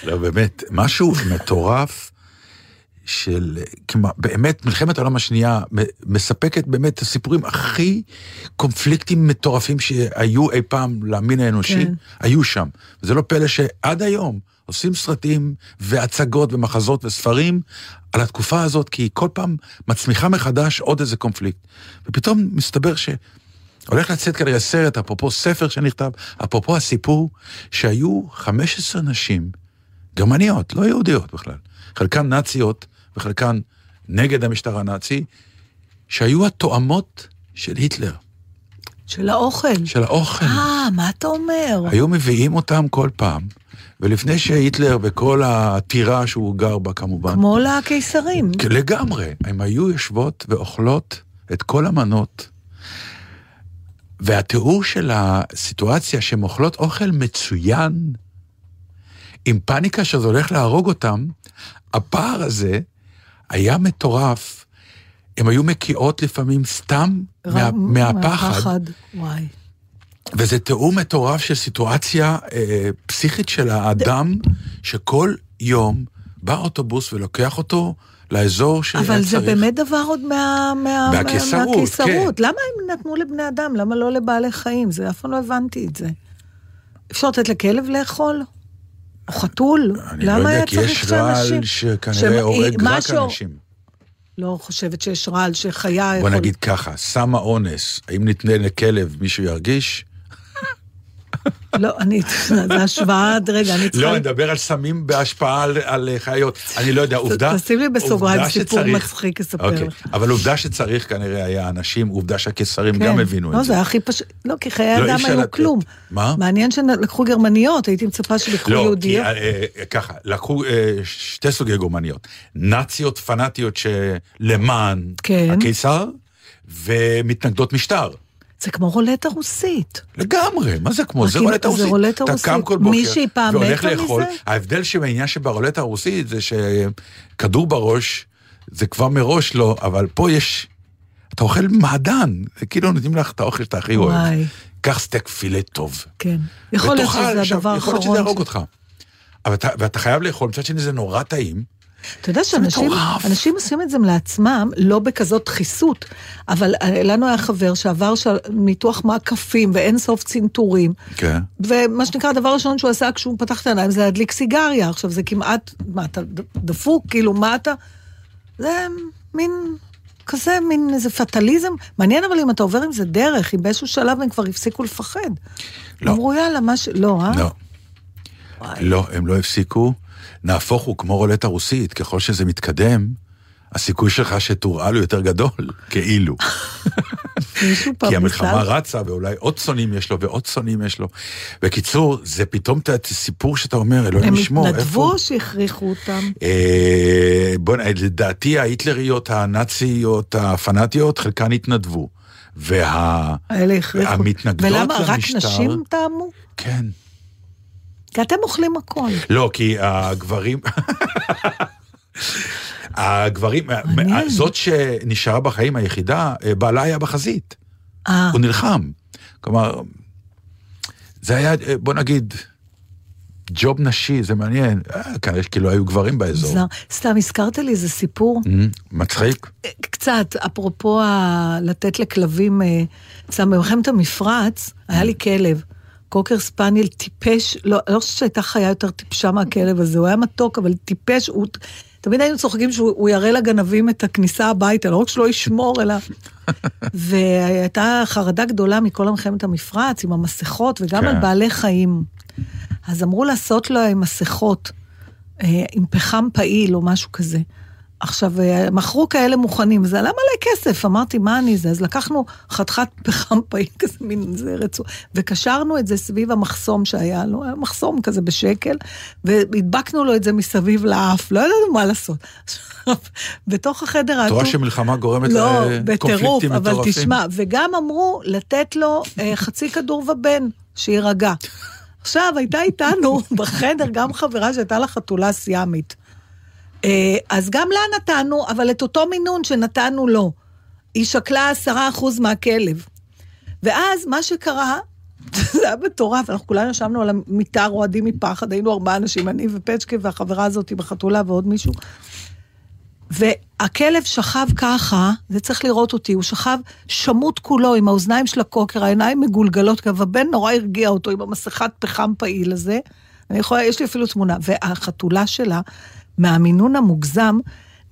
Speaker 3: לא, באמת, משהו מטורף של, כמעט, באמת, מלחמת העולם השנייה מספקת באמת את הסיפורים הכי קונפליקטים מטורפים שהיו אי פעם למין האנושי,
Speaker 4: כן.
Speaker 3: היו שם. וזה לא פלא שעד היום עושים סרטים והצגות ומחזות וספרים על התקופה הזאת, כי היא כל פעם מצמיחה מחדש עוד איזה קונפליקט. ופתאום מסתבר ש... הולך לצאת כנראה סרט, אפרופו ספר שנכתב, אפרופו הסיפור, שהיו 15 נשים, גרמניות, לא יהודיות בכלל, חלקן נאציות וחלקן נגד המשטר הנאצי, שהיו התואמות של היטלר,
Speaker 4: של האוכל.
Speaker 3: של האוכל.
Speaker 4: אה, מה אתה אומר?
Speaker 3: היו מביאים אותם כל פעם, ולפני שהיטלר וכל הטירה שהוא גר בה כמובן,
Speaker 4: כמו לקיסרים.
Speaker 3: כן, לגמרי, הם היו יושבות ואוכלות את כל המנות, והתיאור של הסיטואציה שהן אוכלות אוכל מצוין, עם פאניקה שזה הולך להרוג אותם, הפער הזה היה מטורף. הן היו מקיאות לפעמים סתם מה,
Speaker 4: רב-
Speaker 3: מהפחד,
Speaker 4: וואי.
Speaker 3: וזה תיאור מטורף של סיטואציה אה, פסיכית של האדם, שכל יום בא אוטובוס ולוקח אותו לאזור שהיה
Speaker 4: אבל. זה באמת דבר עוד מה, מה,
Speaker 3: מהקיסרות,
Speaker 4: מהקיסרות.
Speaker 3: כן.
Speaker 4: למה הם נתנו לבני אדם? למה לא לבעלי חיים? זה אף פעם לא הבנתי את זה. אפשר לתת לכלב לאכול? או חתול?
Speaker 3: אני לא
Speaker 4: למה
Speaker 3: יודע,
Speaker 4: היה
Speaker 3: כי
Speaker 4: צריך
Speaker 3: יש
Speaker 4: שאנשים...
Speaker 3: רעל שכנראה הורג רק אנשים.
Speaker 4: לא חושבת שיש רעל שחיה
Speaker 3: בוא
Speaker 4: יכול...
Speaker 3: נגיד ככה, סם האונס, האם נתנה לכלב מישהו ירגיש?
Speaker 4: לא, אני, זה השוואה, רגע, אני צריכה...
Speaker 3: לא, אני מדבר על סמים בהשפעה על, חיות. אני לא יודע, עובדה...
Speaker 4: תשים לי בסוגריים סיפור מצחיק, אספר
Speaker 3: אוקיי,
Speaker 4: לך.
Speaker 3: אבל עובדה שצריך כנראה היה אנשים, עובדה שהקיסרים גם הבינו
Speaker 4: לא,
Speaker 3: את
Speaker 4: זה
Speaker 3: זה.
Speaker 4: היה הכי פשוט, לא, כי חיי
Speaker 3: לא,
Speaker 4: אדם היו. כלום.
Speaker 3: מה?
Speaker 4: מעניין שלקחו גרמניות, הייתי מצפה שלקחו
Speaker 3: לא,
Speaker 4: יהודיות.
Speaker 3: אה, ככה, לקחו אה, שתי סוגי גרמניות. נאציות פנאטיות שלמען
Speaker 4: כן.
Speaker 3: הקיסר, ומתנגדות משטר.
Speaker 4: זה כמו רולטה רוסית.
Speaker 3: לגמרי, מה זה כמו? זה
Speaker 4: אם-
Speaker 3: רולטה
Speaker 4: זה
Speaker 3: רוסית.
Speaker 4: רולטה
Speaker 3: אתה
Speaker 4: רוסית.
Speaker 3: קם כל בוקר
Speaker 4: מישהי פעם
Speaker 3: והולך לאכול. ההבדל שבעניין שברולטה הרוסית זה שכדור בראש, זה כבר מראש לא, אבל פה יש... אתה אוכל מעדן, זה כאילו נותנים לך את האוכל שאתה הכי אוהב.
Speaker 4: וואי.
Speaker 3: קח סטייק פילה טוב.
Speaker 4: כן. יכול להיות שזה הדבר
Speaker 3: יכול להיות
Speaker 4: האחרון.
Speaker 3: שזה יהרוג אותך. אבל אתה, ואתה חייב לאכול, מצד שני זה נורא טעים.
Speaker 4: אתה יודע שאנשים עושים את זה לעצמם, לא בכזאת דחיסות, אבל אה, לנו היה חבר שעבר ניתוח מעקפים ואין סוף צנתורים,
Speaker 3: כן.
Speaker 4: ומה שנקרא, הדבר הראשון שהוא עשה כשהוא פתח את העיניים זה להדליק סיגריה. עכשיו, זה כמעט, מה, אתה דפוק? כאילו, מה אתה... זה מין... כזה מין איזה פטליזם. מעניין אבל אם אתה עובר עם זה דרך, אם באיזשהו שלב הם כבר הפסיקו לפחד.
Speaker 3: לא.
Speaker 4: אמרו יאללה, מה ש... לא, אה?
Speaker 3: לא. לא, הם לא הפסיקו. נהפוך הוא כמו רולטה רוסית, ככל שזה מתקדם, הסיכוי שלך שתורעל הוא יותר גדול, (laughs) כאילו. כי המלחמה רצה, ואולי עוד שונאים יש לו, ועוד שונאים יש לו. בקיצור, זה פתאום סיפור שאתה אומר, אלוהים
Speaker 4: הם
Speaker 3: ישמור, איפה...
Speaker 4: התנדבו או שהכריחו אותם?
Speaker 3: אה, בוא נ... לדעתי ההיטלריות, הנאציות, הפנאטיות, חלקן התנדבו. וה...
Speaker 4: האלה הכריחו.
Speaker 3: המתנגדות
Speaker 4: ולמה, רק
Speaker 3: למשטר-
Speaker 4: נשים טעמו?
Speaker 3: כן.
Speaker 4: כי אתם אוכלים הכל.
Speaker 3: לא, כי הגברים... הגברים,
Speaker 4: מעניין.
Speaker 3: זאת שנשארה בחיים היחידה, בעלה היה בחזית.
Speaker 4: אה,
Speaker 3: הוא נלחם. כלומר, זה היה, בוא נגיד, ג'וב נשי, זה מעניין. אה, כנראה כאילו היו גברים באזור.
Speaker 4: סתם, הזכרת לי איזה סיפור.
Speaker 3: מצחיק.
Speaker 4: קצת, אפרופו לתת לכלבים, אה, סתם, במלחמת המפרץ, היה לי כלב. קוקר ספניאל טיפש, לא, לא חושבת שהייתה חיה יותר טיפשה מהכלב הזה, הוא היה מתוק, אבל טיפש, הוא... תמיד היינו צוחקים שהוא הוא יראה לגנבים את הכניסה הביתה, לא רק שלא ישמור, אלא... (laughs) והייתה חרדה גדולה מכל מלחמת המפרץ, עם המסכות, וגם
Speaker 3: כן.
Speaker 4: על בעלי חיים. אז אמרו לעשות להם מסכות אה, עם פחם פעיל או משהו כזה. עכשיו, אה, מכרו כאלה מוכנים, זה עלה מלא כסף, אמרתי, מה אני זה? אז לקחנו חתיכת (laughs) פחם פעיל כזה, מין זה רצוע, וקשרנו את זה סביב המחסום שהיה לו, היה מחסום כזה בשקל, והדבקנו לו את זה מסביב לאף, לא ידענו מה לעשות. בתוך החדר האטום...
Speaker 3: רואה שמלחמה גורמת
Speaker 4: לא,
Speaker 3: לקונפליקטים
Speaker 4: בטירוף, אבל
Speaker 3: מטורפים?
Speaker 4: תשמע, וגם אמרו לתת לו אה, חצי כדור ובן, שיירגע. עכשיו, הייתה איתנו (laughs) בחדר גם חברה שהייתה לה חתולה סיאמית. אה, אז גם לה נתנו, אבל את אותו מינון שנתנו לו. היא שקלה עשרה אחוז מהכלב. ואז מה שקרה, (laughs) זה היה מטורף, אנחנו כולנו ישבנו על המיטה רועדים מפחד, היינו ארבעה אנשים, אני ופצ'קה והחברה הזאת בחתולה ועוד מישהו. והכלב שכב ככה, זה צריך לראות אותי, הוא שכב שמוט כולו עם האוזניים של הקוקר, העיניים מגולגלות, כי הבן נורא הרגיע אותו עם המסכת פחם פעיל הזה. אני יכולה, יש לי אפילו תמונה. והחתולה שלה, מהמינון המוגזם,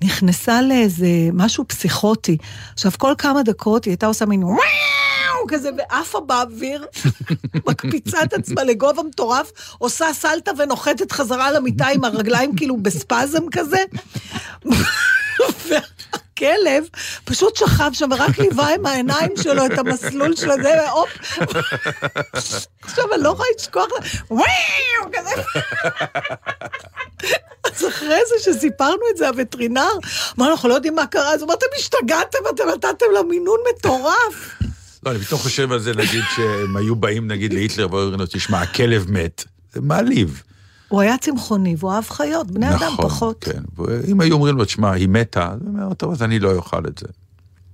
Speaker 4: נכנסה לאיזה משהו פסיכוטי. עכשיו, כל כמה דקות היא הייתה עושה מין וואו כזה, ועפה באוויר, (laughs) מקפיצה את עצמה לגובה מטורף, עושה סלטה ונוחתת חזרה למיטה עם הרגליים כאילו בספזם כזה. (laughs) והכלב פשוט שכב שם ורק ליווה עם העיניים שלו את המסלול של הזה, והופ. עכשיו, אני לא יכולה לשכוח לה, וואו, כזה. אז אחרי זה שסיפרנו את זה, הווטרינר, אמר, אנחנו לא יודעים מה קרה, אז הוא אמר, אתם השתגעתם, אתם נתתם לה מינון מטורף.
Speaker 3: לא, אני פתאום חושב על זה, נגיד, שהם היו באים, נגיד, להיטלר ואומרים לו, תשמע, הכלב מת. זה מעליב.
Speaker 4: הוא היה צמחוני והוא אהב חיות, בני אדם
Speaker 3: נכון,
Speaker 4: פחות.
Speaker 3: כן. ואם היו אומרים לו, תשמע, היא מתה, אז הוא אומר, טוב, אז אני לא אוכל את זה.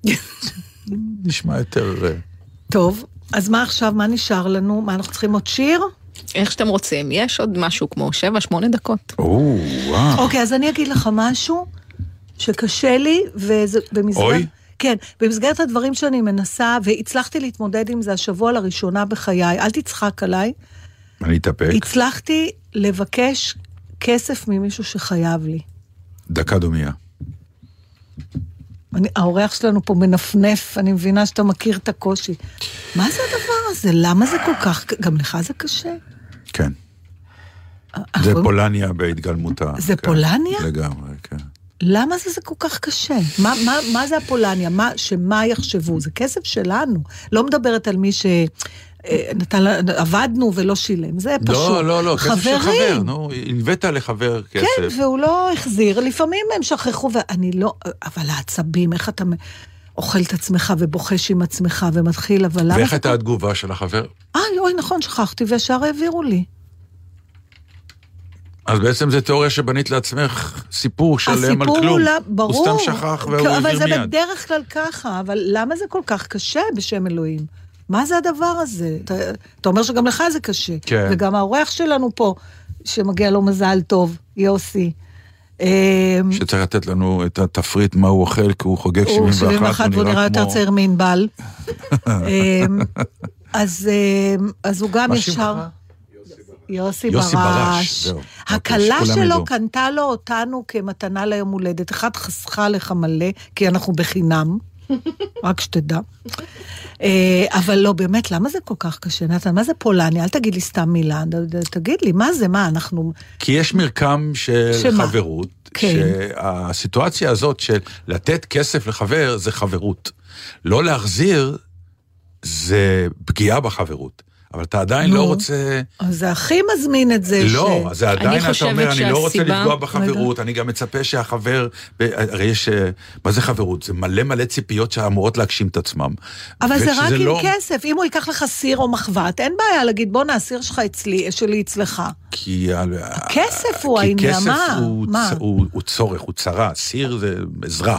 Speaker 3: (laughs) נשמע יותר... אה,
Speaker 4: טוב, אז מה עכשיו, מה נשאר לנו? מה, אנחנו צריכים עוד שיר?
Speaker 5: איך שאתם רוצים, יש עוד משהו כמו 7-8 דקות.
Speaker 3: או, וואו.
Speaker 4: אוקיי, אז אני אגיד לך משהו שקשה לי, וזה במסגרת...
Speaker 3: אוי.
Speaker 4: כן, במסגרת הדברים שאני מנסה, והצלחתי להתמודד עם זה השבוע לראשונה בחיי, אל תצחק עליי,
Speaker 3: אני אתאפק.
Speaker 4: הצלחתי לבקש כסף ממישהו שחייב לי.
Speaker 3: דקה דומייה.
Speaker 4: אני, האורח שלנו פה מנפנף, אני מבינה שאתה מכיר את הקושי. מה זה הדבר הזה? למה זה כל כך... גם לך זה קשה?
Speaker 3: כן. זה
Speaker 4: אנחנו-
Speaker 3: פולניה בהתגלמותה.
Speaker 4: זה
Speaker 3: כן,
Speaker 4: פולניה?
Speaker 3: לגמרי, כן.
Speaker 4: למה זה, זה כל כך קשה? מה, מה, מה זה הפולניה? מה, שמה יחשבו? זה כסף שלנו. לא מדברת על מי ש... נתן, עבדנו ולא שילם, זה פשוט.
Speaker 3: לא, לא, לא, כסף של חבר. נו, הלווית לחבר כסף.
Speaker 4: כן, והוא לא החזיר, לפעמים הם שכחו, ואני לא... אבל העצבים, איך אתה אוכל את עצמך ובוחש עם עצמך ומתחיל, אבל למה...
Speaker 3: ואיך הייתה התגובה של החבר?
Speaker 4: אה, אוי, נכון, שכחתי, וישר העבירו לי.
Speaker 3: אז בעצם זה תיאוריה שבנית לעצמך סיפור שלם על כלום.
Speaker 4: לא- ברור.
Speaker 3: הוא סתם שכח והוא העביר
Speaker 4: אבל זה
Speaker 3: מיד.
Speaker 4: בדרך כלל ככה, אבל למה זה כל כך קשה בשם אלוהים? מה זה הדבר הזה? אתה, אתה אומר שגם לך זה קשה.
Speaker 3: כן.
Speaker 4: וגם האורח שלנו פה, שמגיע לו מזל טוב, יוסי. אמ,
Speaker 3: שצריך לתת לנו את התפריט מה הוא אוכל, כי הוא חוגג
Speaker 4: הוא
Speaker 3: 71,
Speaker 4: 71 והוא נראה יותר צעיר מענבל. (laughs) אמ, אז אמ, אז הוא גם ישר... יוסי
Speaker 3: יוסי ברש,
Speaker 4: ברש.
Speaker 3: זהו.
Speaker 4: הכלה שלו. קנתה לו אותנו כמתנה ליום הולדת. אחת חסכה לך מלא, כי אנחנו בחינם, רק שתדע. אה, אבל לא, באמת, למה זה כל כך קשה, נתן? מה זה פולניה? אל תגיד לי סתם מילה, תגיד לי, מה זה, מה, אנחנו...
Speaker 3: כי יש מרקם של
Speaker 4: שמה?
Speaker 3: חברות,
Speaker 4: כן.
Speaker 3: שהסיטואציה הזאת של לתת כסף לחבר זה חברות. לא להחזיר זה פגיעה בחברות. אבל אתה עדיין. לא רוצה...
Speaker 4: אז זה הכי מזמין את זה
Speaker 3: לא,
Speaker 4: ש...
Speaker 3: זה עדיין אתה אומר, אני לא רוצה לפגוע בחברות, אני גם מצפה שהחבר... הרי יש... אה, מה זה חברות? זה מלא מלא ציפיות שאמורות להגשים את עצמם.
Speaker 4: אבל זה רק עם
Speaker 3: לא-
Speaker 4: כסף. אם הוא ייקח לך סיר או מחבת, אין בעיה להגיד, בואנה, הסיר שלך אצלי, שלי אצלך.
Speaker 3: כי...
Speaker 4: הכסף הוא
Speaker 3: כי
Speaker 4: העניין,
Speaker 3: כסף
Speaker 4: מה?
Speaker 3: צ- הוא, הוא צורך, הוא צרה, סיר זה עזרה.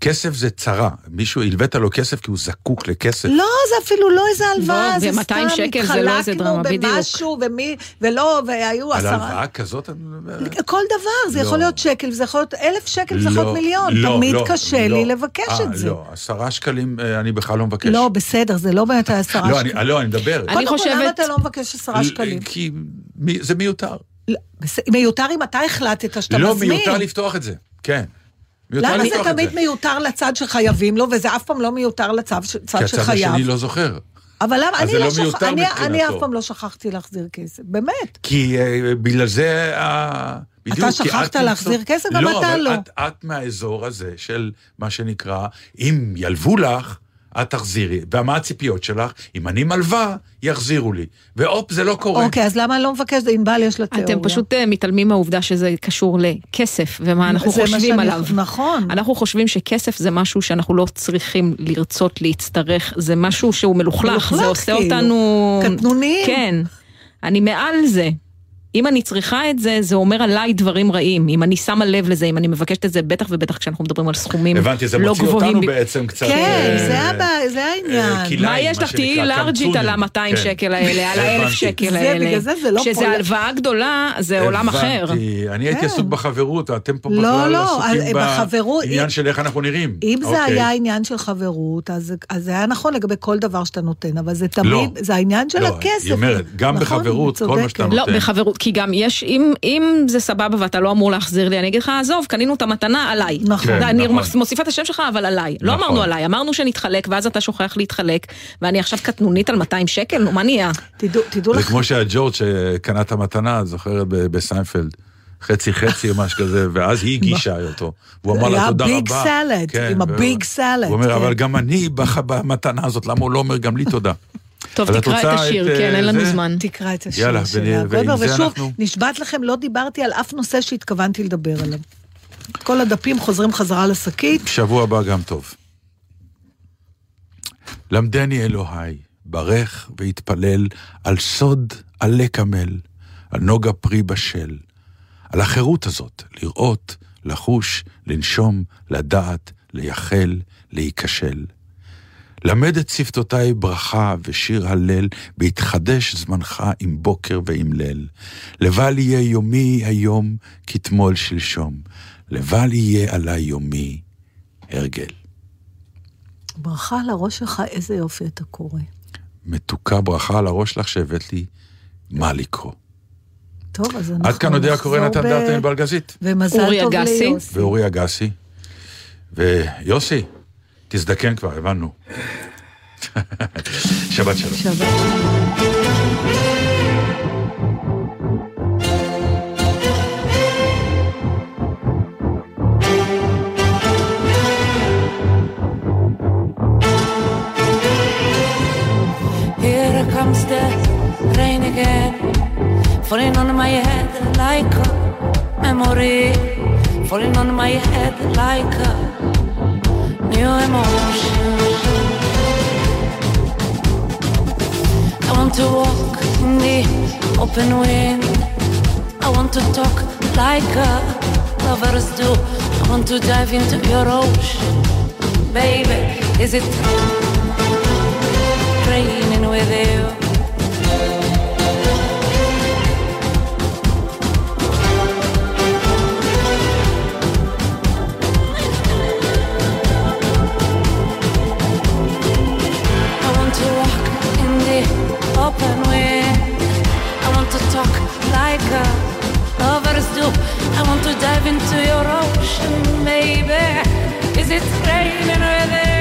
Speaker 3: כסף זה צרה. מישהו הלווית לו כסף כי הוא זקוק לכסף.
Speaker 4: לא, זה אפילו לא איזה הלוואה,
Speaker 5: בוא,
Speaker 4: זה
Speaker 5: ו- 200
Speaker 4: סתם
Speaker 5: שקל זה לא
Speaker 4: התחלקנו. במשהו, ומי, ולא, והיו
Speaker 3: על
Speaker 4: עשרה...
Speaker 3: הלוואה כזאת אני מדבר.
Speaker 4: כל דבר, זה
Speaker 3: לא.
Speaker 4: יכול להיות שקל, זה יכול להיות אלף שקל, זה יכול להיות
Speaker 3: לא,
Speaker 4: מיליון.
Speaker 3: לא,
Speaker 4: תמיד
Speaker 3: לא,
Speaker 4: קשה
Speaker 3: לא.
Speaker 4: לי לבקש
Speaker 3: אה,
Speaker 4: את זה.
Speaker 3: לא, עשרה שקלים אה, אני בכלל לא מבקש.
Speaker 4: לא, בסדר, זה לא באמת העשרה
Speaker 3: לא,
Speaker 4: שקלים.
Speaker 3: אני, לא, אני מדבר.
Speaker 5: אני
Speaker 4: קודם כל, למה אתה לא מבקש עשרה שקלים?
Speaker 3: כי מי- זה מיותר.
Speaker 4: לא, מיותר אם אתה החלטת שאתה
Speaker 3: לא,
Speaker 4: מזמין.
Speaker 3: מיותר לפתוח את זה. כן.
Speaker 4: למה זה תמיד מיותר לצד שחייבים לו, וזה אף פעם לא מיותר לצד ש- צד
Speaker 3: כי הצד
Speaker 4: שחייב?
Speaker 3: השני לא זוכר.
Speaker 4: אבל למה, אני
Speaker 3: זה
Speaker 4: לא
Speaker 3: לא
Speaker 4: שכ... אני. אני אף פעם לא שכחתי להחזיר כסף, באמת.
Speaker 3: כי אה, בגלל זה, ה- בדיוק.
Speaker 4: אתה שכחת להחזיר כסף? גם
Speaker 3: לא,
Speaker 4: אתה
Speaker 3: אבל
Speaker 4: לא.
Speaker 3: את, את מהאזור הזה של מה שנקרא, אם ילוו לך, את תחזירי. ומה הציפיות שלך? אם אני מלווה, יחזירו לי. והופ, זה לא קורה.
Speaker 4: אוקיי, אז למה אני לא מבקשת? ענבל יש לה תיאוריה.
Speaker 5: אתם פשוט אה, מתעלמים מהעובדה שזה קשור לכסף ומה אנחנו חושבים
Speaker 4: שאני-
Speaker 5: עליו.
Speaker 4: נכון.
Speaker 5: אנחנו חושבים שכסף זה משהו שאנחנו לא צריכים לרצות להצטרך, זה משהו שהוא מלוכלך,
Speaker 4: מלוכלך,
Speaker 5: זה עושה
Speaker 4: כאילו.
Speaker 5: אותנו...
Speaker 4: קטנוניים.
Speaker 5: כן. אני מעל זה. אם אני צריכה את זה, זה אומר עליי דברים רעים. אם אני שמה לב לזה, אם אני מבקשת את זה, בטח ובטח כשאנחנו מדברים על סכומים
Speaker 3: הבנתי, זה
Speaker 5: לא
Speaker 3: מוציא
Speaker 5: גבוהים.
Speaker 3: אותנו בעצם קצת...
Speaker 4: כן,
Speaker 3: אה,
Speaker 4: זה הבע- זה העניין.
Speaker 3: אה, כלאיים,
Speaker 5: מה יש לך? תהיי לארג'ית על ה-200
Speaker 3: כן.
Speaker 5: שקל האלה, על ה-1,000
Speaker 3: הבנתי.
Speaker 5: שקל
Speaker 4: זה,
Speaker 5: האלה.
Speaker 4: בגלל זה זה לא פול-
Speaker 5: הלוואה גדולה, זה עולם אחר.
Speaker 3: הבנתי. אני הייתי
Speaker 4: כן.
Speaker 3: עסוק בחברות, אתם פה
Speaker 4: לא,
Speaker 3: בכלל
Speaker 4: לא,
Speaker 3: עסוקים בעניין
Speaker 4: אם-
Speaker 3: של איך אנחנו נראים.
Speaker 4: אם זה
Speaker 3: אוקיי.
Speaker 4: היה עניין של חברות, אז אז זה היה נכון לגבי כל דבר שאתה נותן, אבל זה תמיד,
Speaker 3: לא.
Speaker 4: זה העניין של
Speaker 3: לא,
Speaker 4: הכסף.
Speaker 3: היא אומרת, גם
Speaker 4: נכון,
Speaker 3: בחברות, כל מה. שאתה
Speaker 5: לא,
Speaker 3: נותן.
Speaker 5: בחברות, כי גם יש, אם, אם זה סבבה ואתה לא אמור להחזיר לי, אני אגיד לך, עזוב, קנינו את המתנה עליי.
Speaker 4: נכון.
Speaker 3: כן,
Speaker 5: אני
Speaker 3: נכון.
Speaker 5: מוסיפה את השם שלך, אבל עליי. לא
Speaker 3: נכון.
Speaker 5: אמרנו עליי, אמרנו שנתחלק, ואז אתה שוכח להתחלק, ואני עכשיו קטנונית על 200 שקל, נו, מה נהיה?
Speaker 4: תדעו- תדעו
Speaker 3: זה
Speaker 4: לך,
Speaker 3: כמו שהג'ורג' שקנה את המתנה, את זוכרת בסיינפלד. חצי חצי או משהו כזה, ואז היא הגישה אותו. הוא אמר לה
Speaker 4: היה
Speaker 3: תודה רבה.
Speaker 4: big salad,
Speaker 3: כן,
Speaker 4: עם
Speaker 3: ה
Speaker 4: big salad,
Speaker 3: הוא אומר,
Speaker 4: כן.
Speaker 3: אבל גם אני במתנה הזאת, למה הוא לא אומר גם לי תודה?
Speaker 5: טוב, תקרא את השיר,
Speaker 3: את,
Speaker 5: כן,
Speaker 3: אה,
Speaker 5: אין לנו
Speaker 3: זה?
Speaker 5: זמן.
Speaker 4: תקרא את השיר
Speaker 3: יאללה,
Speaker 4: של
Speaker 3: זה
Speaker 4: ושוב,
Speaker 3: אנחנו-
Speaker 4: נשבעת לכם, לא דיברתי על אף נושא שהתכוונתי לדבר עליו. כל הדפים חוזרים חזרה לשקית.
Speaker 3: שבוע הבא גם טוב. למדני אלוהי, ברך והתפלל על סוד עלה קמל, על נוגה פרי בשל, על החירות הזאת, לראות, לחוש, לנשום, לדעת, לייחל, להיכשל. למד את שפתותיי ברכה ושיר הלל, בהתחדש זמנך עם בוקר ועם ליל. לבל יהיה יומי היום כתמול שלשום, לבל יהיה עלי יומי הרגל.
Speaker 4: ברכה על הראש שלך, איזה יופי אתה קורא.
Speaker 3: מתוקה ברכה על הראש לך שהבאת לי מה לקרוא.
Speaker 4: טוב, אז אנחנו
Speaker 3: עד כאן יודע קורא נתן
Speaker 4: ב-
Speaker 3: דארטן בלגזית,
Speaker 4: ומזל טוב
Speaker 5: אגסי.
Speaker 4: ליוסי.
Speaker 3: ואורי אגסי, ויוסי, תזדקן כבר, הבנו. שבת שלום.
Speaker 4: שבת.
Speaker 7: Here comes the rain again, falling on my head like a memory, falling on my head like a new emotion. I want to walk in the open wind. I want to talk like a lovers do. I want to dive into your ocean, baby. Is it raining with you? A lovers do. I want to dive into your ocean, baby. Is it raining with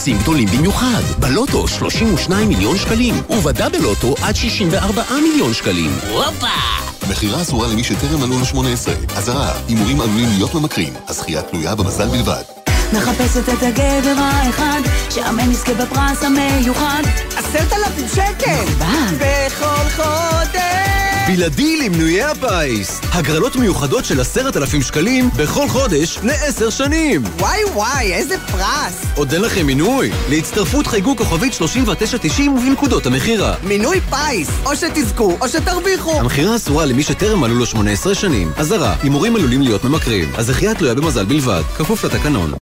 Speaker 8: הפרסים גדולים במיוחד. בלוטו 32 מיליון שקלים, ובדאבל לוטו עד 64 מיליון שקלים. הופה!
Speaker 9: מכירה אסורה למי שטרם מלאו לו 18. אזהרה, הימורים עלולים להיות ממכרים. הזכייה תלויה במזל בלבד.
Speaker 7: מחפשת את הגבר האחד, שאמן יזכה בפרס המיוחד.
Speaker 10: עשרת אלפים שקל! בכל חודש!
Speaker 8: בלעדי למנויי הפיס. הגרלות מיוחדות של עשרת אלפים שקלים בכל חודש לעשר שנים.
Speaker 10: וואי וואי, איזה פרס!
Speaker 8: עוד אין לכם מינוי? להצטרפות חייגו כוכבית 3990 ובנקודות המכירה.
Speaker 10: מינוי פיס! או שתזכו או שתרוויחו!
Speaker 8: המכירה אסורה למי שטרם מלאו לו 18 שנים. אזהרה, הימורים עלולים להיות ממכרים. הזכייה תלויה במזל בלבד, כפוף לתקנון.